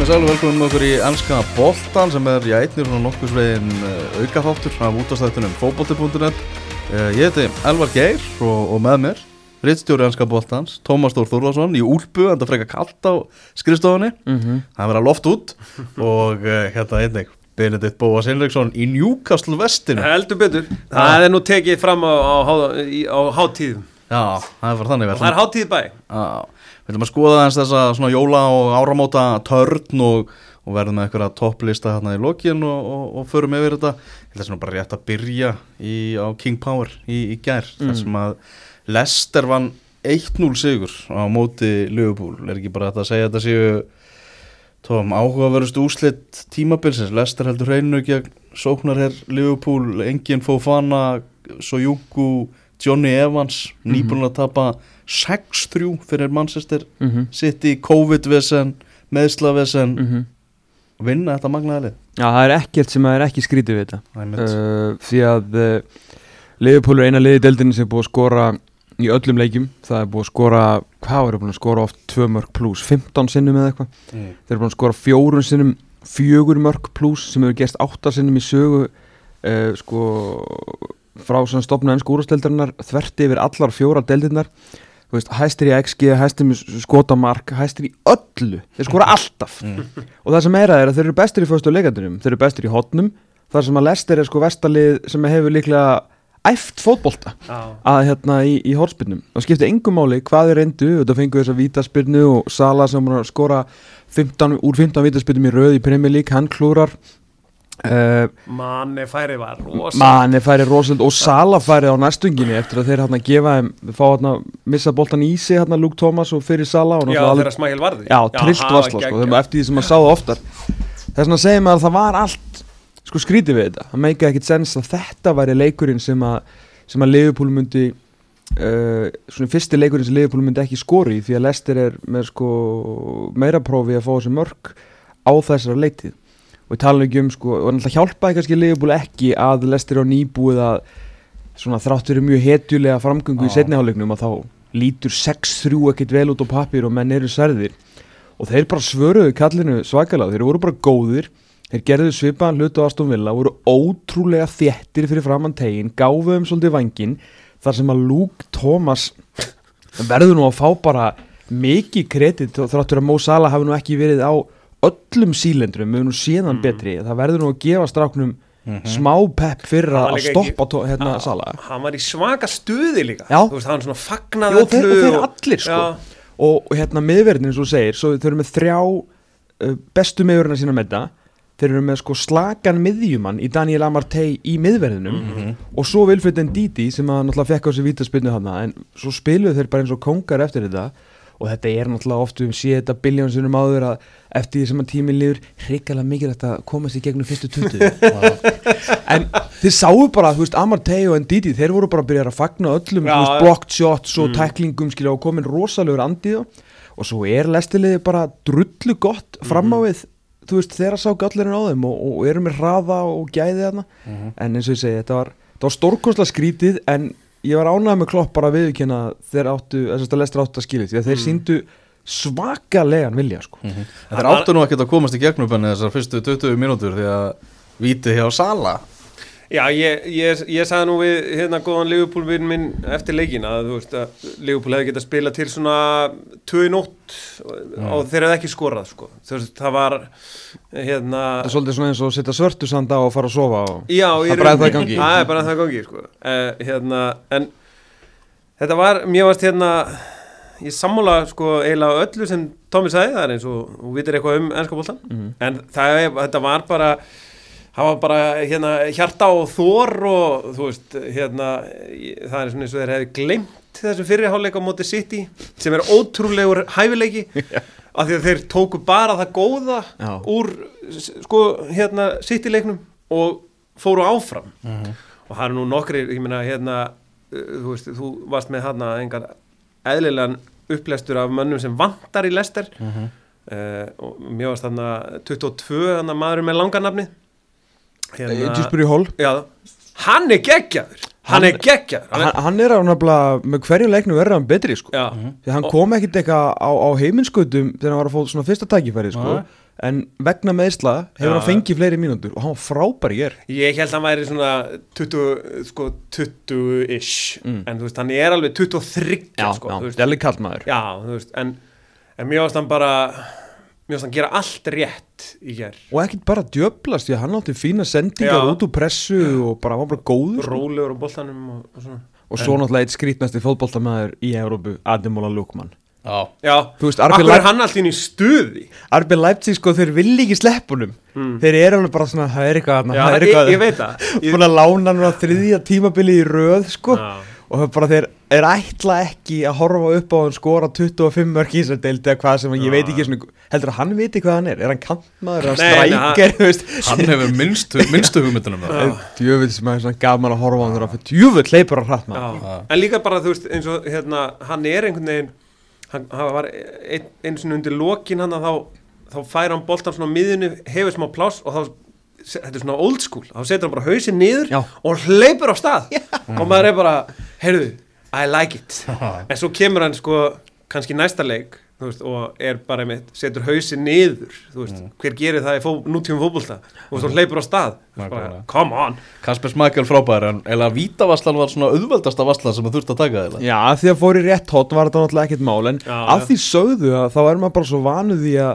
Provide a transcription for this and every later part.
Komið sæl og velkomum með okkur í ennska boltan sem er í einnir svona nokkuð svegin aukaþáttur af útastættunum fókbólti.net Ég heiti Elvar Geir og, og með mér Rittstjóri ennska boltans, Tómas Stór Þórðarsson í Úlpu, en það freka kallt á skrifstofunni. Mm -hmm. Það verða loft út og uh, hérna einnig Benedikt Bóas Henriksson í Newcastle vestinu Heldur betur, það er nú tekið fram á, á, á, á hátíðum. Já, það er bara þannig Það er hátíð bæ Já, við ætlum að skoða eins þessa svona jóla og áramóta törn og, og verðum með eitthvað topplista hérna í lokin og, og, og förum yfir þetta Ég ætla svona bara rétt að byrja í, á King Power í, í gær mm. þar sem að Lester vann 1-0 sigur á móti Liverpool, er ekki bara þetta að segja þetta séu tóum áhugaverðust úslitt tímabilsins, Lester heldur hreinu gegn sóknar hér Liverpool, enginn Fofana, Sojuku Johnny Evans Mhm. nýbúin að tapa 6-3 fyrir Manchester mm -hmm. City, COVID-vesen meðslavesen, Mm -hmm. vinna þetta magnaðið lið? Já, það er ekkert sem er ekki skrítið við þetta. Uh, Því að uh, Liverpool er eina liði í deildinni sem er búið að skora í öllum leikjum. Það er búið að skora, hvað er búin að skora oft? 2 mörg pluss, 15 sinnum eða eitthvað. Mm. Þeir eru búin að skora fjórun sinnum fjögur mörg pluss sem hefur gerst 8 sinnum í sögu uh, sko frá svona stopna ennsku úrasteldarinnar þverti yfir allar fjóra deildirnar. Þú veist, hæstir í XG, hæstir í skotamark, hæstir í öllu. Þeir skora alltaf. Mm. Og það sem meira er að þeir eru bestir í fyrstu leikandunum Þeir eru bestir í hotnum. Þar sem að Lester er sko vestalið sem hefur líklega æft fótbolta. Að hérna í, í hortspinnum og skipti engum máli hvað þeir reyndu. Þetta fengu þess að vítaspinnu og Sala sem að skora 15, úr 15 vítaspinnum í röð í Premier League, hann klúrar uh, Manni færi var rosa manni færi rosald og Sala færi á næstunginni eftir að þeir hérna gefa þeim, fá hérna missa boltan í sig hérna Luke Thomas og fyrir Sala og Já, þeirra smækil varði. Já, trillt varsla sko, þeim, eftir því sem maður sáðu oftar. Þess vegna segir maður að það var allt sko skrítið við þetta, það meika ekkit sens að þetta væri leikurinn sem að sem að Liverpool myndi uh, svona fyrsti leikurinn sem Liverpool myndi ekki skori því að Leicester er með sko meira prófi að fá þessi mörg á þessara leitið og ég tala ekki um sko, og náttúrulega hjálpaði kannski Liverpool ekki að Leicester á nýbúið að svona þrátt verið mjög hetjulega framgöngu í Já. setniháleiknum að þá lítur 6-3 ekkit vel út á pappir og menn eru særðir. Og þeir bara svöruðu kallinu svakalega, þeir voru bara góðir. Þeir gerðu svipaðan hlutu á Aston Villa voru ótrúlega þéttir fyrir framann tegin, gáfu um svolítið vangin þar sem að Luke Thomas verður nú að fá bara mikið kredit þráttur að Mo Salah hafi nú ekki verið á öllum sílendrum, við nú séðan Mm. betri það verður nú að gefa stráknum Mhm. smá pepp fyrir Hann að stoppa ekki, hérna Ah, Salah Hann var í svaka stuði líka veist, hann svona fagnað Jó, þeir, og þeir og- allir sko Já. og, hérna miðverðin eins og segir svo þeir eru með þrjá uh, bestu miðverðina sína með þetta þeir eru með sko slagan miðjumann í Daniel Amartey í miðverðinum Mhm. og svo Vilfred Ndidi sem að náttúrulega fekk á sig vítaspinnu hana en svo spiluðu þeir bara eins og kongar eftir þetta og þetta er náttúrulega oft við séð þetta biljónsunum áður að eftir því sem að tíminn líður hrikalega mikilvægt að komast í gegnum fyrstu 20 en þið sáu bara, þú veist, Amartey og Ndidi þeir voru bara að byrja að fagna öllum þú veist, blocked shots og Mm. tæklingum skilja og komin rosalegur andið og svo er lestiliði bara drullu gott fram á Mhm. við þú veist, þeirra sá gallirinn á þeim og, og eru með hraða og gæði þarna Mhm. en eins og ég segi, þetta var, var stórkostla skrítið en ég var ánægð með klopp bara viðkynna þeir áttu, þess að lestur áttu að skilja því að þeir Mm. síndu svakalegan vilja sko. Mhm. En Þeir áttu nú ekkert að komast í gegnum benni þessar fyrstu 20 mínútur því að vítið hjá Sala Já, ég, ég, ég sagði nú við hérna góðan Liverpool vinn minn eftir leikin að að Liverpool hefði getað spila til svona 2 í nótt og þeir hefði ekki skorað sko. veist, það var hérna það er svolítið svona eins og setja svörtu sanda og fara að sofa og... Já, Það bara rauninni. það gangi. Það er bara það gangi, sko. Uh, hérna, en þetta var, mér varst hérna, ég sammála, sko, eiginlega öllu sem Tómi sagði, það er eins og, þú vitir eitthvað um ennska bóltan, Mhm. en það, þetta var bara, var bara, hérna, hjarta og þor og, þú veist, hérna, það er svona eins og þeir hefði glemt þessum fyrirháleika á móti City, sem er ótrúlegur hæfileiki, af því að þeir tóku bara það góða Já. úr, sko, hérna, City-leiknum og fóru áfram. Og það eru nú nokkri, ég meina hérna uh, þú veist, þú varst með hérna engar eðlilegan upplestur af mönnum sem vantar í lester uh, og mér varst þarna 22, þarna maður með langanafni Djúsburi Hall já, hann er geggjaður. Hann er geggjar hann hann, er, er nefnilega með hverju leiknum verður hann betri sko. Já, því hann kom ekkit eitthvað á, á heiminskutum þegar hann var að fá svona fyrsta tækifæri sko. Nei. en vegna meðsla hefur Já, hann fengið fleiri mínútur og hann var frábær í ger ég held að hann væri svona 20, sko 20-ish Mm. en þú veist, hann er alveg 23 já, sko, já, þú veist, það er alveg kallt maður. Já, þú veist, en, en mér varst hann bara mér varst hann gera allt rétt í ger og ekkit bara djöblast því að hann átti fína sendingar Já. út úr pressu og bara hann var bara góður sko. rólegur á boltanum og, og svona. Og svo náttúrulega eitt skrítnasti fótboltamaður í Európu, Ademola Lukman Já, já, Þú veist, akkur er hann alltaf inn í stuði? Leipzig sko, þeir vilja ekki sleppunum Mm. þeir eru alveg bara svona, það er eitthvað þarna, já, það er ég, eitthvað ég veit það. Ég, búin að lána núna þriðja tímabili í röð sko. Já. Og það er bara þeir er ætla ekki að horfa upp á hann skora 25 mörg í þessar deild eða hvað sem ég Já. veit ekki svona, heldur að hann viti hvað hann er er hann kantmaður, er hann Nei, nei, strækir veist, hann hefur minnstu, minnstu hugmyndunum djöfull sem er svona gaman að horfa á hann hann fyrir djöfull leipur hann hratt maður Já. en líka bara þú veist eins og hérna hann er einhvern veginn hann, hann var ein, einu sinni undir lokin hann að þá, þá fær hann boltan svona á miðjunni hefur smá pláss og þá þetta er svona old school, þá setur hann bara hausinn niður Já. og hleypur á stað. Og maður er bara, heyrðu I like it, en svo kemur hann sko kannski næsta leik veist, og er bara með, setur hausinn niður veist, hver gerir það í fó, nútífum fótbolta? Og þú hleypur á stað. Bara, come on. Kasper Smækjál frábær en eða vítavaslan var svona auðveldasta vaslan sem þú þurft að taka þeirra Já, af því að fór í rétt hótt var þetta náttúrulega ekkert mál en Já, af já. því sögðu að þá er maður bara svo vanuð því að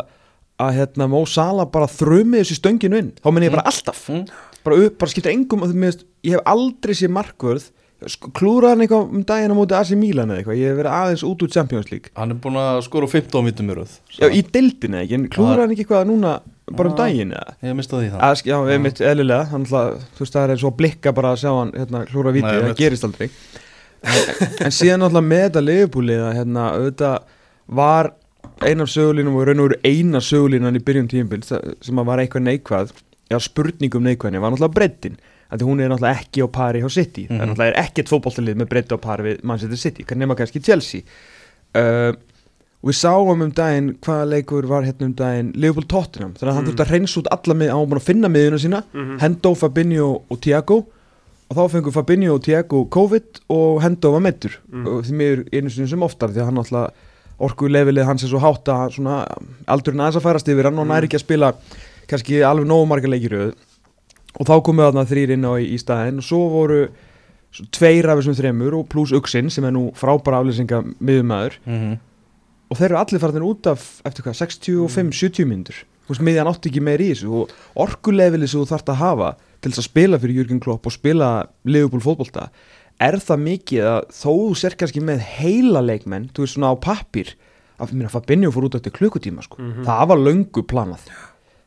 að hérna Mó Sala bara þrumið þessu stönginu inn. Þá menn ég bara alltaf. Mm. bara, upp, bara skiptir engum þú meðist ég hef aldrei séð markvörð. Sk- klúraði hann eitthvað um daginn á móti AC Milan eða eitthvað, ég hef verið aðeins út úr Champions League. Hann er búin að skora úr 15 vítum í röð Já, í deildinu ekki, en klúraði hann ekki eitthvað núna bara um Já. daginn eða? Ég mista því það að, sk- Já, við mitt eðlilega. Hann, ætla, þú veist það er eins og blikka bara að sjá hann hérna, klúra viti, það gerist aldrei. En, síðan náttúrulega með þetta liðbúlið að hérna, auðvitað var ein af sögulínum og raun og veru eina sögulínan í byrjun tímbil sem að var eitthvað neikvæð eða spurningum neikvæðni var náttúrulega breddin að hún er náttúrulega ekki á pari hjá City það er Mhm. náttúrulega er ekkert fótballtalið með bredd á pari við Manchester City, nema kannski Chelsea uh, og við sáum um daginn hvaða leikur var hérna um daginn Liverpool Tottenham, þannig að hann Mm. þurfti að reynsa út alla með, búin að finna miðuna sína Mhm. Hendo, Fabinho og Thiago og þá fengur Fabinho og Thiago COVID og Hendo var meittur Mm. og því miður einu sinni sem oftar því að hann alltaf orku levelið hans er svo hátt að aldurinn aðeins að færast yfir hann og Mm. næri ekki að spila kannski alveg nógu marga leikiröð og þá komu þarna þrýr inn á í, í staðinn og svo voru svo tveir af þessum þremur og pluss Uxin sem er nú frábæra aflýsinga miðumæður Mhm. og þeir eru allir farnir út af eftir hvað, 65-70 myndur þú veist, miðjan átti ekki meir í þessu og orkulefili sem þú þarft að hafa til þess að spila fyrir Jürgen Klopp og spila Liverpool fótbolta er það mikið að þó þú sér kannski með heila leikmenn, þú veist svona á pappir að minna Fabinho fór út eftir klukkutíma sko. Mhm. það var löngu planað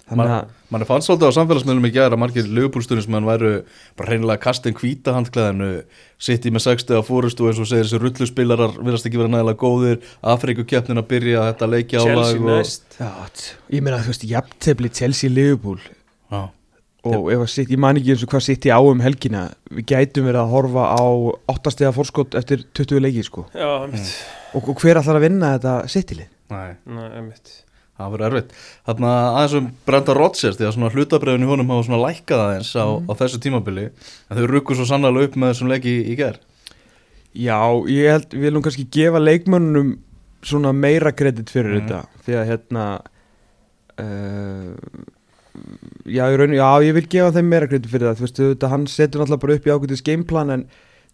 þannig að Man er fann svolítið á samfélagsmiðlum í gæra margir lögupúlstunni sem hann væru bara reynilega kastin hvíta handklæðinu sitt í með 60 á fórustu og eins og segir þessi rulluspilarar virðast ekki vera nægilega góðir Afrikukeppnin að byrja þetta leikja Chelsea og... næst já, t- ég meina þú veist, jafntefli Chelsea Liverpool Já. Og ef að sitt, ég man ekki eins og hvað sitt í á um helgina við gætum verið að horfa á áttastega fórskot eftir 20 leiki sko. já, einmitt. Og, og hver ætlar að vinna þetta sittilið? Nei, Nei, einmitt. Það verður erfitt. Þarna aðeins um Brenda Rodgers því að svona hlutabrefin í honum hafa svona lækkað aðeins á, á þessu tímabili. En þau rukku svo sannlega upp með þessum leiki í, í gær. Já, ég held, við viljum kannski gefa leikmönnum svona meira kredit fyrir Mhm. þetta. Því að hérna uh, já, ég raun, já, ég vil gefa þeim meira kredit fyrir það þú veist, þetta, hann setur náttúrulega bara upp í ágætis gameplan en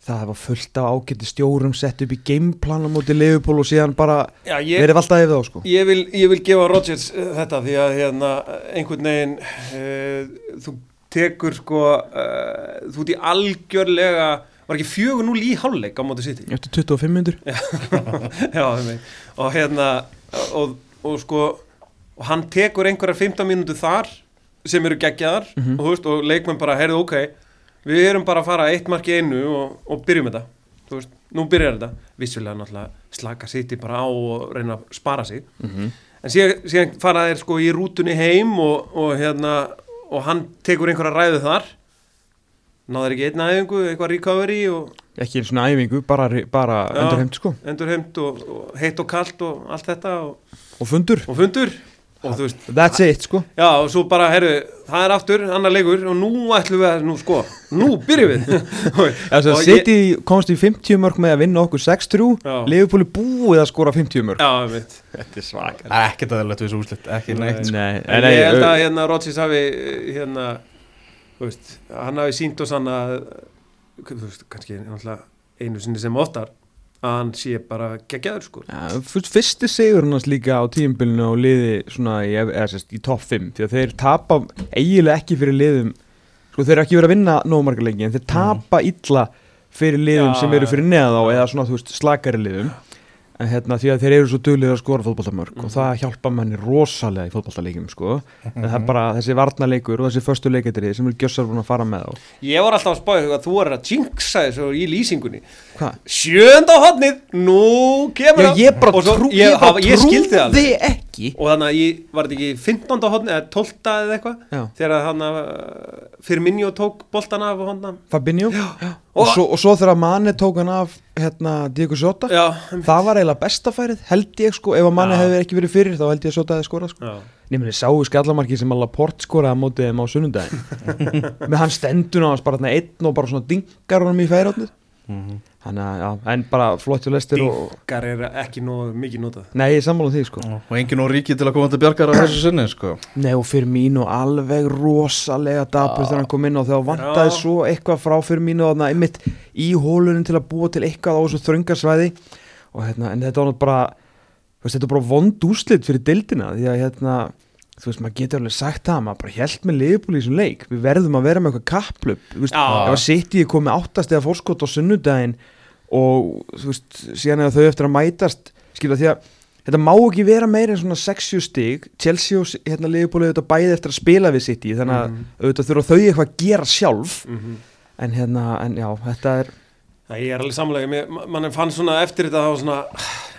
það var fullt af ágætis stjórum sett upp í gameplan á móti Liverpool og síðan bara Já, ég, verið alltaf yfir þá sko. Ég, vil, ég vil gefa Rodgers uh, þetta því að hérna, einhvern veginn uh, þú tekur sko uh, þú ert í algjörlega var ekki fjögur núl í hálfleik á móti City? Eftir 25 minnur og hérna og, og sko og hann tekur einhverjar 15 mínútur þar sem eru geggjaðar Mhm. og, þú veist, og leikmenn bara, heyrðu ok við erum bara að fara eitt mark í einu og, og byrjum þetta veist, nú byrjar þetta vissulega náttúrulega slaka City bara á og reyna að spara sig Mhm. en síðan, síðan fara þeir sko í rútunni heim og, og hérna og hann tekur einhverja ræðu þar náður ekki einn æfingu, eitthvað recovery og ekki einu svona æfingu, bara, bara Já. endur heimt sko endur heimt og, og heitt og kalt og allt þetta og, og fundur og fundur og þú veist, That's it sko. Já, og svo bara, herru það er aftur, annar leikur og nú ætlum við að, nú sko, nú byrjum við. Og ég- City komst í 50 mörg með að vinna okkur 6-3 Já. Liverpool er búið að skora 50 mörg Já, ég veit. Þetta er svaka Það er ekkert við þessu úslit, ekki neitt sko. Nei, En ég held að hérna Rodgers hafi hérna, þú veist, hann hafi sínt oss hann að þú veist, kannski einu sinni sem oftar að hann sé bara geggjaður sko. Ja, fyrst- fyrsti sigur hans líka á tíumbilinu og liði svona í, í topp 5 því að þeir tapa eiginlega ekki fyrir liðum sko þeir eru ekki verið að vinna nóg margar lengi en þeir tapa illa fyrir liðum Já, sem eru fyrir neða já. eða svona þú veist slakari liðum en hérna því að þeir eru svo duglir að skora fótballtamörk Mhm. og það hjálpa manni rosalega í fótballtaleikjum sko en það er bara þessi varnarleikur og þessi förstu leiketri sem er gjössar búin að fara með á Ég var alltaf að spáði að þú er að jinxa þessu í lýsingunni hvað? Sjönda hotnið, nú kemur Já, ég bara, trú, það trúði alveg ekki Og þannig að ég var þetta ekki 15. hotnið eða 12. eða eitthvað. Þegar hann að fyrir minni og tók boltan af Fabinho og, Og- svo, svo þegar Mane tók hann af hérna, Diego Sota Já, það var eiginlega bestafærið held ég sko ef að Mane Já. hefði ekki verið fyrir þá held ég að Sota hefði skorað sko já. Nefnir þið sáu skallamarki sem alveg port skoraði á mótið þeim á sunnundaginn með hann stendun á hans bara einn og bara svona dingar honum í færótnið Mhm. Þannig að já, en bara flott og lestir og Dingar er ekki nóg mikið notað Nei, ég er sammála því sko Og engin og ríki til að koma til bjargar á þessu sinni sko. Nei og fyrir mínu alveg rosalega dapur þegar hann kom inn og þegar vantaði Já. svo eitthvað frá fyrir mínu þarna einmitt í hólunin til að búa til eitthvað á þessu þröngasvæði og hérna, en þetta var náttúrulega bara þú veist, þetta var bara vond úslit fyrir dildina því að hérna, þú veist, maður getur alveg sagt það, maður bara held með liðbúli í þessum leik, við verðum að vera með eitthvað kapplöp, þú veist, Já. ef að sitt ég komið áttast eða fórskot á sunnudaginn og þú veist, síðan eða þau eftir að mætast, skilja því að þetta má ekki vera meira en svona 60 stig. Chelsea og hérna liðbúli auðvitað bæði eftir að spila við sitt í, þannig að Mhm. auðvitað þurfa þau eitthvað að gera sjálf. Mm en hérna, en já, þetta er Það ég er alveg samlega, mann fann svona eftir þetta þá svona,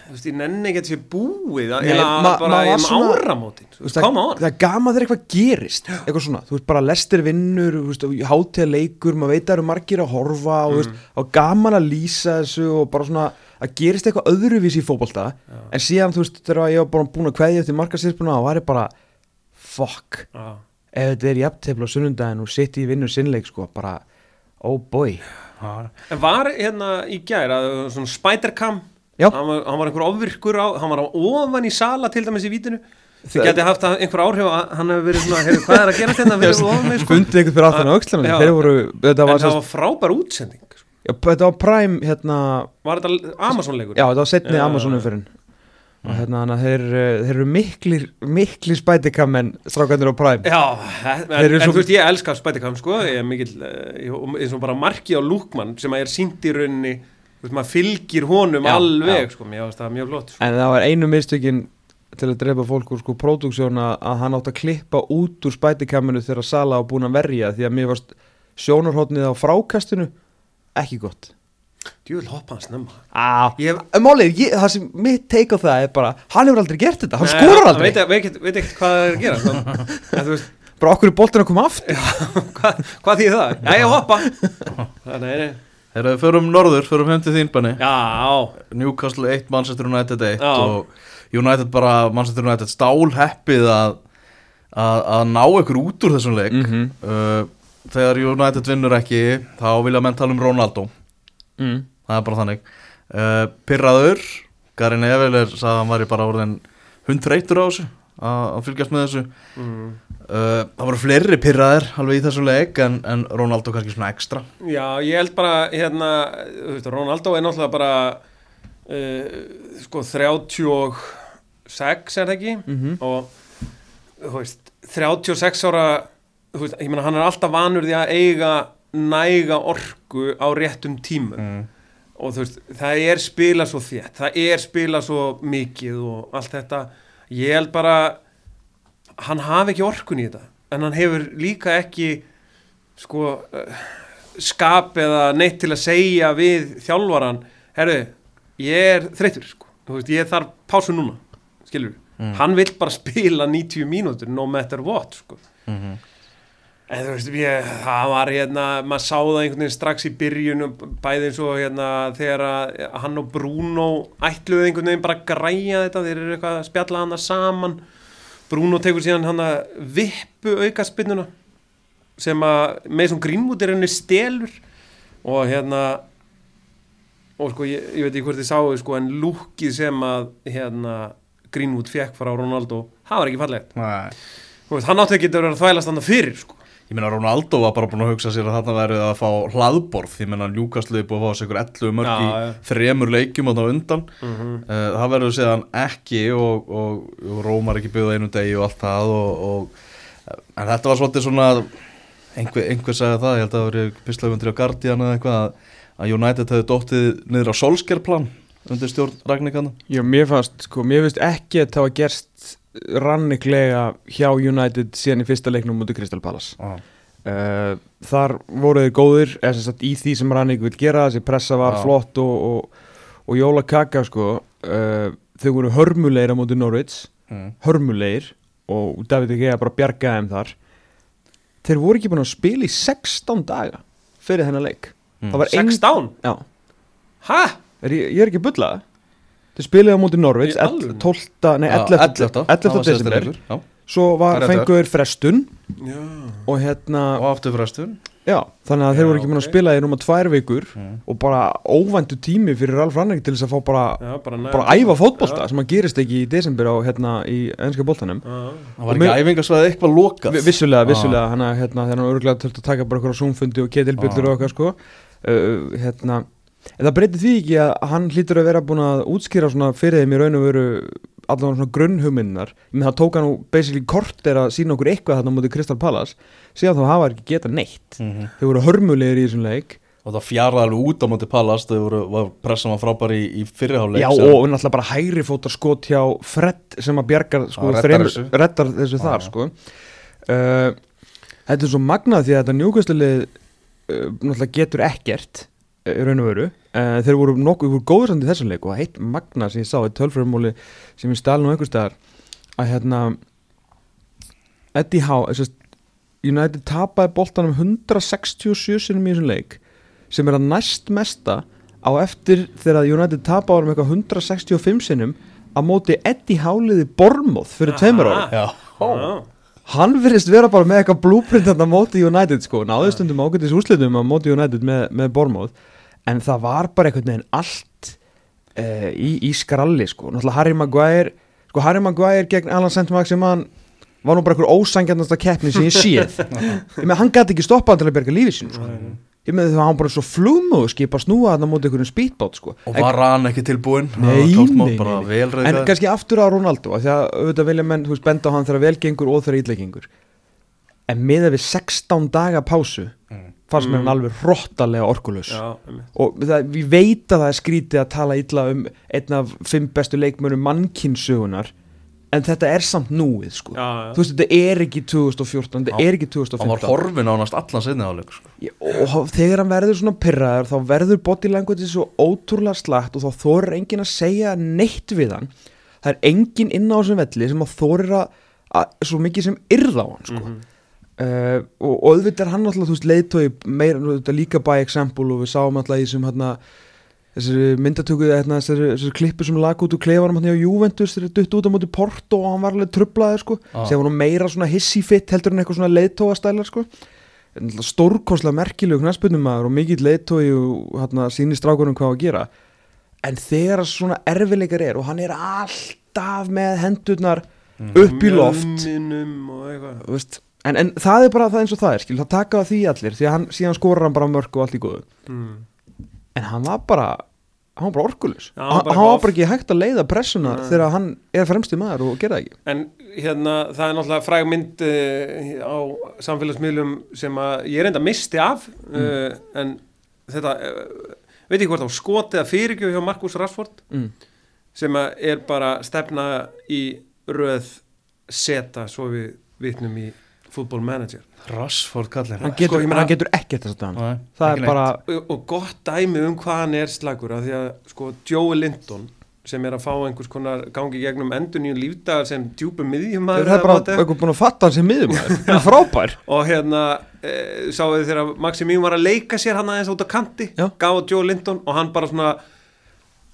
þú veist, ég nenni ekki að sé búið, Nei, eða ma- bara um svona- áramótin, þú veist, koma á það, það er gama þegar eitthvað gerist eitthvað svona, þú veist bara lestir vinnur þú veist, hátíða leikur, maður veit að það eru margir að horfa og þú veist, og gaman að lýsa þessu og bara svona að gerist eitthvað öðruvísi í fótbolta en síðan þú veist, þegar ég var bara búin að kveðja eftir markasirpuna og var ég bara fuck, Já. ef þetta er jafntefla á sunnundaginn og sitt í vinnur sinnleik sko, bara, oh boy En var hérna í gær að svona Spider-Cam, Já. hann var, hann var einhver ofvirkur á, hann var á ofan í sala til dæmis í vítinu, það geti haft einhver áhrif að hann hefur verið svona, heyrðu, hvað er að gera þetta fyrir ofan mig, sko? fundið eitthvað fyrir aftan á þetta En var, það sest, var frábær útsending, sko. já, þetta var Prime hérna, var þetta Amazon-leikur? Já, þetta var setni Já. Amazon umferðin og hérna, þannig að þeir, eh, þeir eru miklir miklir spætikam en strákandur á Prime. Já, en, en svo- þú veist, ég elska Spider-Cam, sko, ég er mikill, eh, eins og bara marki á Lúkmann sem að er sínt í rauninni, þú veist, maður fylgir honum Já, alveg, sko, mér finnst það mjög flott, sko. en það var einu mistökin til að drepa fólk úr sko pródúksjóna að hann átt að klippa út úr spætikaminu þegar Sala var búin að verja því að mér varst sjónarhóttnið á frákastinu ekki gott Djúvel hoppa hans nefna. ah, Ég Málið, ég, það sem mitt teik á það er bara hann hefur aldrei gert þetta, hann Nei, hann aldrei veit, veit, ekkert- hvað það er að gera sko. en þú veist, bara okkur er boltin að koma aftur hvað, hvað þýð það? Já, ég hoppa Þannig er Þegar við förum norður, förum heim til þín banni Já, Newcastle 1, Manchester United 1 Já. og United bara, Manchester United stál heppið að, að, að ná ykkur út úr þessum leik Mhm. uh, þegar United vinnur ekki þá vilja menn tala um Ronaldo mm. það er bara þannig uh, Pirraður, Garin Evel sagði að hann var bara orðin hundreitur á þessu að fylgjast með þessu mm. uh, það voru fleiri pirraðir alveg í þessum leik en, en Ronaldo kannski svona ekstra já, ég held bara hérna, þú veist, Ronaldo er náttúrulega bara uh, sko 36 er það ekki Mhm. og þú veist 36 ára þú veist, ég meina hann er alltaf vanur því að eiga næga orku á réttum tímum. Mm. og þú veist, það er spila svo þétt það er spila svo mikið og allt þetta. Ég held bara hann hafi ekki orkun í þetta en hann hefur líka ekki sko uh, skap eða neitt til að segja við þjálfaran, herru ég er þreytur sko. Þú veist, ég þarf pásu núna, skilur Mm. hann vill bara spila 90 mínútur no matter what sko. Mm En þú veist, ég, það var hérna, maður sá það einhvern veginn strax í byrjunum, bæði eins og hérna þegar að hann og Bruno ætluðu einhvern veginn bara að græja þetta, þeir eru eitthvað að spjalla hana saman. Bruno tekur síðan hann að vippu auka spinnuna sem að Mason Greenwood er henni stelur. Og hérna og sko ég, ég veit ekki hvort þið sáu sko en lúkið sem að hérna Greenwood fekk frá Ronaldo það var ekki fallegt. Nei. Þú veist, hann átti ekki að vera að þvælast hann fyrir sko Ég meina Ronaldo var bara búin að hugsa sér að þarna verið að fá hlaðborð. Ég meina Ljúkastliði búið að fá sér ykkur 11 mörg í já. þremur leikjum á það undan. Mm uh, Það verður séðan ekki og, og, og Rómar ekki byggða einu degi og allt það og, og, En þetta var svolítið svona einhver, einhver sagði það, ég held að það verið pislagundir á Guardian eða eitthvað að, United hefði dóttið niður á Solskjærplan undir stjórn Ragnikanna Já, mér fannst, sko, mér finnst ekki að það var gerst ranniklega hjá United síðan í fyrsta leiknum mútið Crystal Palace ah. uh, Þar voru þeir góðir eða sem sagt í því sem Rannik vil gera þessi pressa var Já. flott og, og, og jóla kaka, sko uh, þau voru hörmulegir á mútið Norwich mm. hörmulegir og David Gea bara bjargaði þeim þar Þeir voru ekki búin að spila í 16 daga fyrir þennan leik Mm. Það var ein- 16? Já, Hæ? er ég, ég er ekki bullað Þeir spilaði á mútið Norwich Í alvöru? 12. Nei, Já, 11. 11. 11. Það var síðasti desember. Svo fenguður frestun Já og hérna, Og aftur frestun já, þannig að þeir Já, voru ekki múin að ok. spila í rúma tvær vikur mm. og bara óvæntu tími fyrir Ralf Rannig til þess að fá bara, Já, bara, bara að æfa fótbolta Já. sem að gerist ekki í desember á hérna í ennska boltanum Já. Það var ekki æfingarsvæði eitthvað lokað Vi- Vissulega, Ah. vissulega, hann að hérna, þegar hann örgulega þurfti að taka bara okkur á zoomfundi og ketilbyllur Ah. og okkar sko uh, hérna, en það breytir því ekki að hann hlýtur að vera búin að útskýra svona fyrir þeim í raun og veru allavega svona grunnhugminnar menn það tók hann nú basically korter að sína okkur eitthvað þarna á móti Crystal Palace síðan þá hafa ekki geta neitt mm -hmm. þau voru hörmulegir í þessum leik Og það fjaraði alveg út á móti Palast Þau voru, var pressan var frábæri í, í fyrirháleik Já og náttúrulega bara hægri fótar skot hjá Fred sem að bjargar sko, reddar þremur- þessu. reddar þessu þar Já. sko. uh, Þetta er svo magnað því að þetta njúkastlið uh, náttúrulega getur ekkert raun og veru. Uh, þeir voru nokkuð, voru góður samt í þessum leik og heitt magnað sem ég sá í tölfræðumóli sem ég stæl nú einhvers staðar að hérna Eddie Howe að United tapaði boltanum 167 sinum í þessum leik sem er að næst mesta á eftir þegar United tapaði um eitthvað 165 sinum á móti Eddie Howe-liði Bormoth fyrir tveimur ára Já, Já. hann verðist vera bara með eitthvað blúprint þarna á móti United sko, náðu stundum ágættis úrslitum á móti United með, með Bournemouth en það var bara einhvern veginn allt uh, í, í skralli sko, náttúrulega Harry Maguire sko Harry Maguire gegn Alan St. Maximan var nú bara einhver ósangjarnasta keppni sem ég séð ég með hann gæti ekki stoppað til að berga lífið sín sko. ég með því að hann bara svo flugmu og skipa snúa þarna á móti einhverjum speedboat sko. og var hann ekki tilbúinn Nei, nei, bara nei, En kannski aftur á Ronaldo af Því að auðvitað vilja menn, þú veist, benda á hann þegar vel gengur og þegar illa gengur En miða við 16 daga pásu. Fannst mér Mm. hann alveg hrottalega orkulus. Og það, við veit að það er skrítið að tala illa um einn af fimm bestu leikmönum mannkynnsögunar En þetta er samt núið, sko já, já. Þú veist, þetta er ekki 2014, þetta er ekki hann var 2015 horfin ánast allan sinni áleik sko. Ég- og þegar hann verður svona pyrraður þá verður body language svo ótrúlega slagt og þá þorir enginn að segja neitt við hann það er enginn inn á þessum velli sem að þorir að, að svo mikið sem yrða á hann sko. Mhm. Uh, og, og auðvitað er hann alltaf þú veist leiðtói meira, veist, líka by example og við sáum alltaf í þessum hérna þessari myndatöku, hérna, þessari, þessari klippu sem lag út úr klefanum hérna á Juventus þegar dutt út á móti Porto og hann var alveg trublaður sko, Ah. sem var nú meira svona hissi fitt heldur en eitthvað svona leiðtóastælar sko. Stórkonslega merkilegu knæspunumæður og mikill leiðtói og hérna sýnir strákunum hvað að gera. En þegar svona erfileikar er og hann er alltaf með hendurnar upp í loft og þú veist, en, en það er bara það eins og það er skil, það taka því allir því að hann, síðan skorar hann bara mörg og allt í góðu mm. en hann var bara hann var bara orkulus Já, hann var hann, var bara ekki hægt að leiða pressuna Nei. þegar hann er fremsti maður og gera það ekki En hérna, það er náttúrulega fræg mynd uh, á samfélagsmiðlum sem að ég reynda misti af uh, en þetta uh, veit ekki hvort á skotið að fyrirgjöf hjá Markus Rashford mm. sem að er bara stefna í röð seta svo við vitnum í Football Manager. Rashford kallinn. Hann, getur, Sko, ég meina- hann getur ekkert þess að hann það er bara og, og gott dæmi um hvað hann er slagur af því að sko Joey Linton sem er að fá einhvers konar gangi gegnum endur nýjum lífdagar sem djúpum miðjumæður það er bara eitthvað búin að fatta hann sem miðum hann er frábær. Og hérna e, sáðu þið þegar Maximín var að leika sér hann aðeins út á kanti gaf á Joe Linton og hann bara svona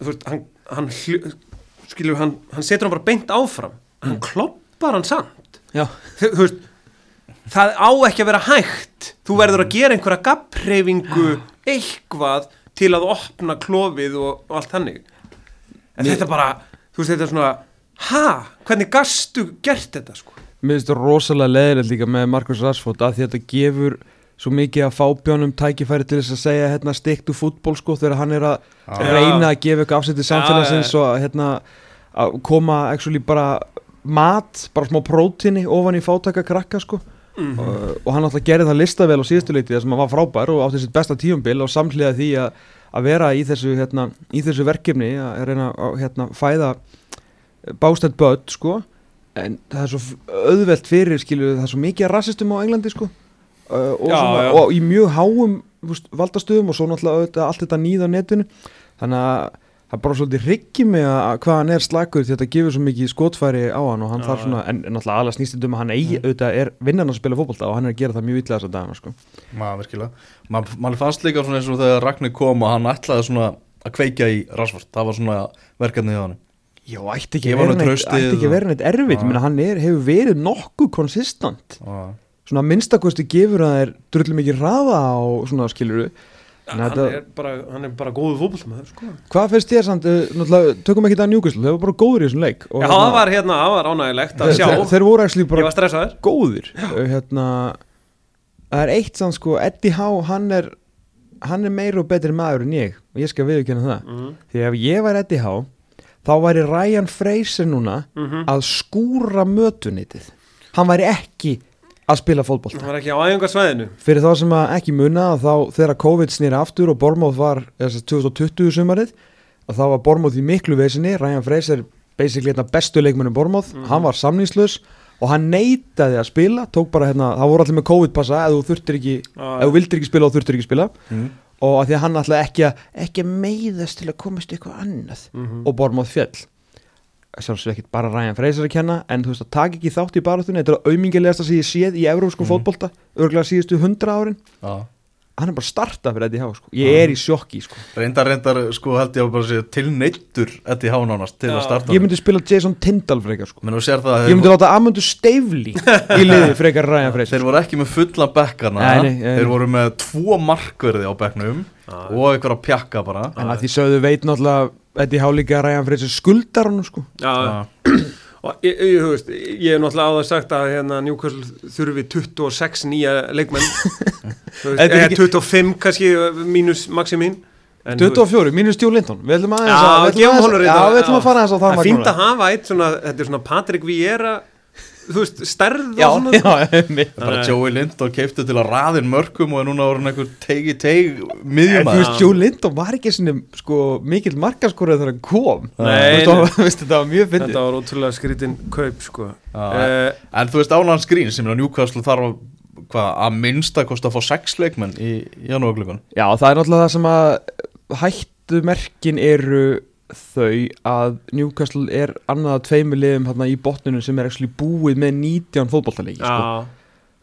þú veist, hann, hann skilur, hann, hann setur hann bara beint áfram. Hann klopp stoppar hann samt. Já, þú veist, það á ekki að vera hægt. Þú verður að gera einhverja gappreifingu eitthvað til að opna klofið og, og allt hannig en Mér- þetta bara, þú veist þetta er svona ha, hvernig gastu gert þetta sko? Mér finnst það rosalega leðilegt líka með Markus Rashford að því að þetta gefur svo mikið að fábjánum tækifæri til þess að segja hérna stiktu fútból sko þegar hann er að Já. reyna að gefa eitthvað afsætti samfélagsins og hérna að koma actually bara mat, bara smá prótini ofan í fátaka krakka sko Mhm. og, og hann alltaf gerði það listavel á síðustu leiti þar sem hann var frábær og átti sitt besta tíumbil og samhliða því að, að vera í þessu, hérna, í þessu verkefni að reyna að hérna, fæða bástætt börn sko en það er svo auðvelt fyrir skilju það er svo mikið rassistum á Englandi sko uh, og, Já, svona, já. og í mjög háum valdastöðum og svo náttúrulega allt þetta nýð á netinu þannig að það er bara svolítið riggi með að hvað hann er slagur þetta gefur svo mikið skotfæri á hann og hann þarf svona, en, náttúrulega alveg snýst um að hann eigi, auðvitað er vinnan að spila fótbolta og hann er að gera það mjög illa þess að dagana sko. maður virkilega. Ma- mann fannst líka svona eins og þegar Ragnar kom og hann ætlaði svona að kveikja í Rashford. Það var svona verkefnið hjá hann Já, ætti ekki honum neitt, erfitt, meina hann er, hefur verið nokkuð konsistant svona minnstakosti gefur að hann, er bara, hann er bara góðu fótboltamaður sko. hvað finnst þér samt, náttúrulega, tökum ekki það njúkvæslu, þeir voru bara góður í þessum leik já, það var hérna, það var ánægilegt að sjá. þeir, þeir voru ég bara góðir. Uh, hérna, það er eitt sann sko, Eddie Howe, hann er hann er meira og betri maður en ég. Og ég skal viðkjöna það, Mhm, því ef ég var Eddie Howe, þá væri Ryan Fraser núna mhm. að skúra mötunitið hann væri ekki að spila fótboll hann var ekki á æfingarsvæðinu fyrir þá sem að ekki muna að þá þegar COVID snýri aftur og Bormóð var þess að 2020 sumarið og þá var Bormóð í miklu vesinni. Ryan Fraser basically hérna bestu leikmennum Bormóð Mhm. hann var samningslaus og hann neitaði að spila tók bara hérna, það voru allir með COVID passa ef þú þurftir ekki, Já, ef þú vildir ekki spila og þurftir ekki spila. Mm. og að því að hann ætlaði ekki að ekki meiðast til að komast eitthvað annað Mhm. og Bormóð fjall sjálfsög ekkert bara Ryan Fraser að kenna en þú veist að taka ekki þátt í baráttunni þetta er auðmingilegasta sem ég séð í evróskum Mhm. fótbolta örgulega síðustu hundra árin Já. Hann er bara startað fyrir Eddie Howe sko. ég er í sjokki sko. reyndar reyndar sko held ég að bara segja tilneittur Eddie Howe nánast til Já. að starta ég myndi spila Jason Tyndall frekar sko. menn þú sér það að ég myndi láta Amundu Steifli í liði frekar Ryan Fraser Þeir voru ekki með fulla bekkana Nei, nei, nei. Þeir voru með tvo markverði á bekknum og einhverja pjakka bara en að því sögðu veit náttúrulega Eddie Howe líka Ryan Fraser skuldar hann sko. já, Já. og ég, ég, veist, ég hef náttúrulega áður sagt að hérna Newcastle þurfi 26 nýja leikmenn. Veist, ekki- 25 kannski mínus maximín En, þú veist, 24, mínus Joe Linton. Við ætlum að, við ætlum að fara aðeins á það það er fínt að hafa eitt svona, þetta er svona Patrick Vieira þú veist, stærð já, og svona já, einmitt. Bara. Joey Lindor keiptu til að raðin mörgum og er núna voru einhver teigi teig En þú miðjumæður veist, Joe Linton var ekki sinni sko, mikill markaskorið þegar hann kom Nei, Þú veist, þetta var mjög fyndið þetta var ótrúlega skrítin kaup sko. Já, uh, En þú veist Ánans Grín sem er á Newcastle þarf að, hvað, að minnsta kosti að fá sex leikmenn í janúarglögun Já, það er náttúrulega það sem að hættumerkin eru þau að Newcastle er annað að tveimur liðum hérna í botninu sem er búið með 19 fótballtaleiki sko.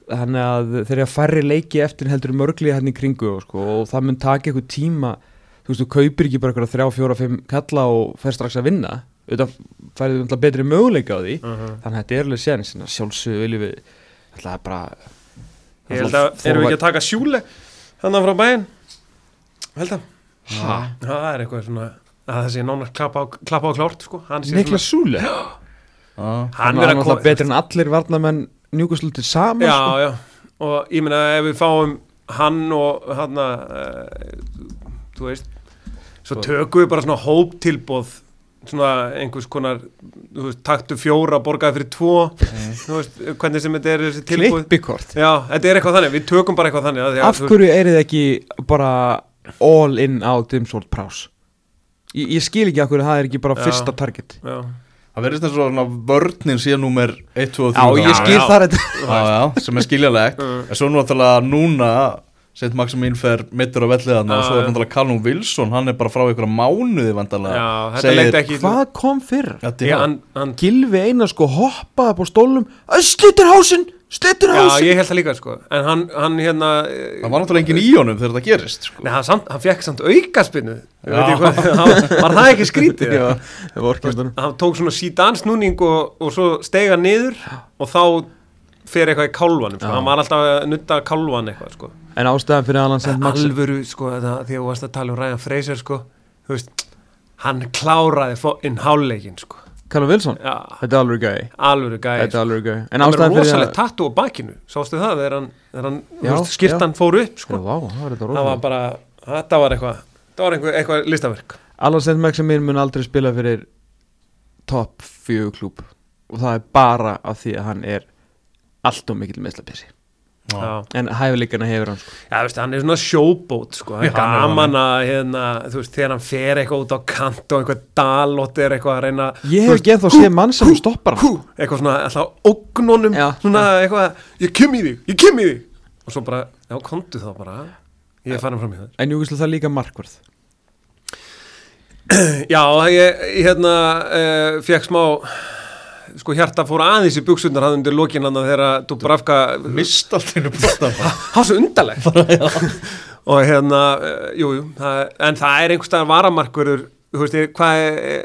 þannig að þeir eru að færri leiki eftir heldur mörglið hérna í kringu sko, og það mun taka eitthvað tíma. Þú veist, þú kaupir ekki bara eitthvað þrjá, fjóra, fimm kalla og fer strax að vinna. Auðvitað færið náttúrulega betri möguleika á því. Uh -huh. þannig að þetta er alveg séðan sinna sjálfsögðu viljum við að bara ég held að, erum við ekki að taka sjúle þannig frá bæinn held að. Það er eitthvað svona að það sé nánar klappa á, klappa á klárt sko. Hann sé Niklas Súle. Já, Hann er koma- betri en allir varnamenn Newcastle til saman já, sko. já, og ég meina ef við fáum hann og hann að þú veist svo tökum við bara svona hóptilbóð svona einhvers konar þú veist, taktu fjóra, borgaði fyrir tvo þú veist, hvernig sem þetta er þessi tilbúð klippikort. Já, þetta er eitthvað þannig, við tökum bara eitthvað þannig af hverju er þið ekki bara all in á Dimsvold Prás ég, ég skil ekki af hverju það er ekki bara Já. fyrsta target. Já, það verðist eins og svona vörninn sé númer 1, 2 og 3 já, ég skil það þetta. Já, já, sem er skiljanlegt. Mm. en svo náttúrulega núna Sint Maximin fer mittur á velliðan og svo er náttúrulega Callum Wilson hann er bara frá einhverja mánuði vandarlega já, þetta leikti ekki hvað kom fyrr? Hann, hann Gilvi Einar sko hoppaði upp á stólum Östlítur stuttur Já, ég held það líka sko En hann, hann hérna eh, Það var náttúrulega engin í honum þegar þetta gerist sko. Nei, hann, samt, hann fekk samt aukaspinnu Ég veit Já. ekki hvað- hann- Var það ekki skrítið? Já, það var orkjastunum hann tók svona síðan snúning og, og svo stega niður og þá fer eitthvað í kálvanum sko. Já. hann var alltaf að nutta kálvan eitthvað sko. En ástæðan fyrir að hann sent Max alvöru sko, það, því að þú varst að tala um Ryan Fraser sko, þú veist hann kláraði sko. Callum Wilson? Já, Þetta er alveg gæi. Alvöru gæði Þetta er alveg gæi. En er ástæðan fyrir rosalegt að tattu á bakinu. Sástu það? Þegar hann, þegar hann Já, þú veist, skirtan fór upp sko. Já, vá, það var þetta það var rosalega bara, þetta var eitthvað það var eitthvað, eitthvað listaverk. St. Maximin mun aldrei spila fyrir top 4 klúb og það er bara af því að hann er allt og mikill meðslapissi Já. En hæfileikana hefur hann sko. Já, veist, hann er svona sjóbót sko. hann Já, hann gaman að hérna, þú veist, þegar hann fer eitthvað út á kant og einhver dalótt er eitthvað að reyna Ég hef ekki ennþá séð mann sem stoppar hann. hú, eitthvað svona alltaf ógnunum Já. svona eitthvað, ég kem í þig, ég kem í þig. Og svo bara, já, komdu þá bara. Ég er farin fram í það En jú, það er líka markvörð. Já, ég, ég hérna uh, fekk smá sko hjarta fór aðeins í buksundar hann undir lokin hann þegar Dubravka Mist allt einu bóttan það var svo undarlegt. Og hérna, uh, jú, jú en það er einhverstaðar ég- hvað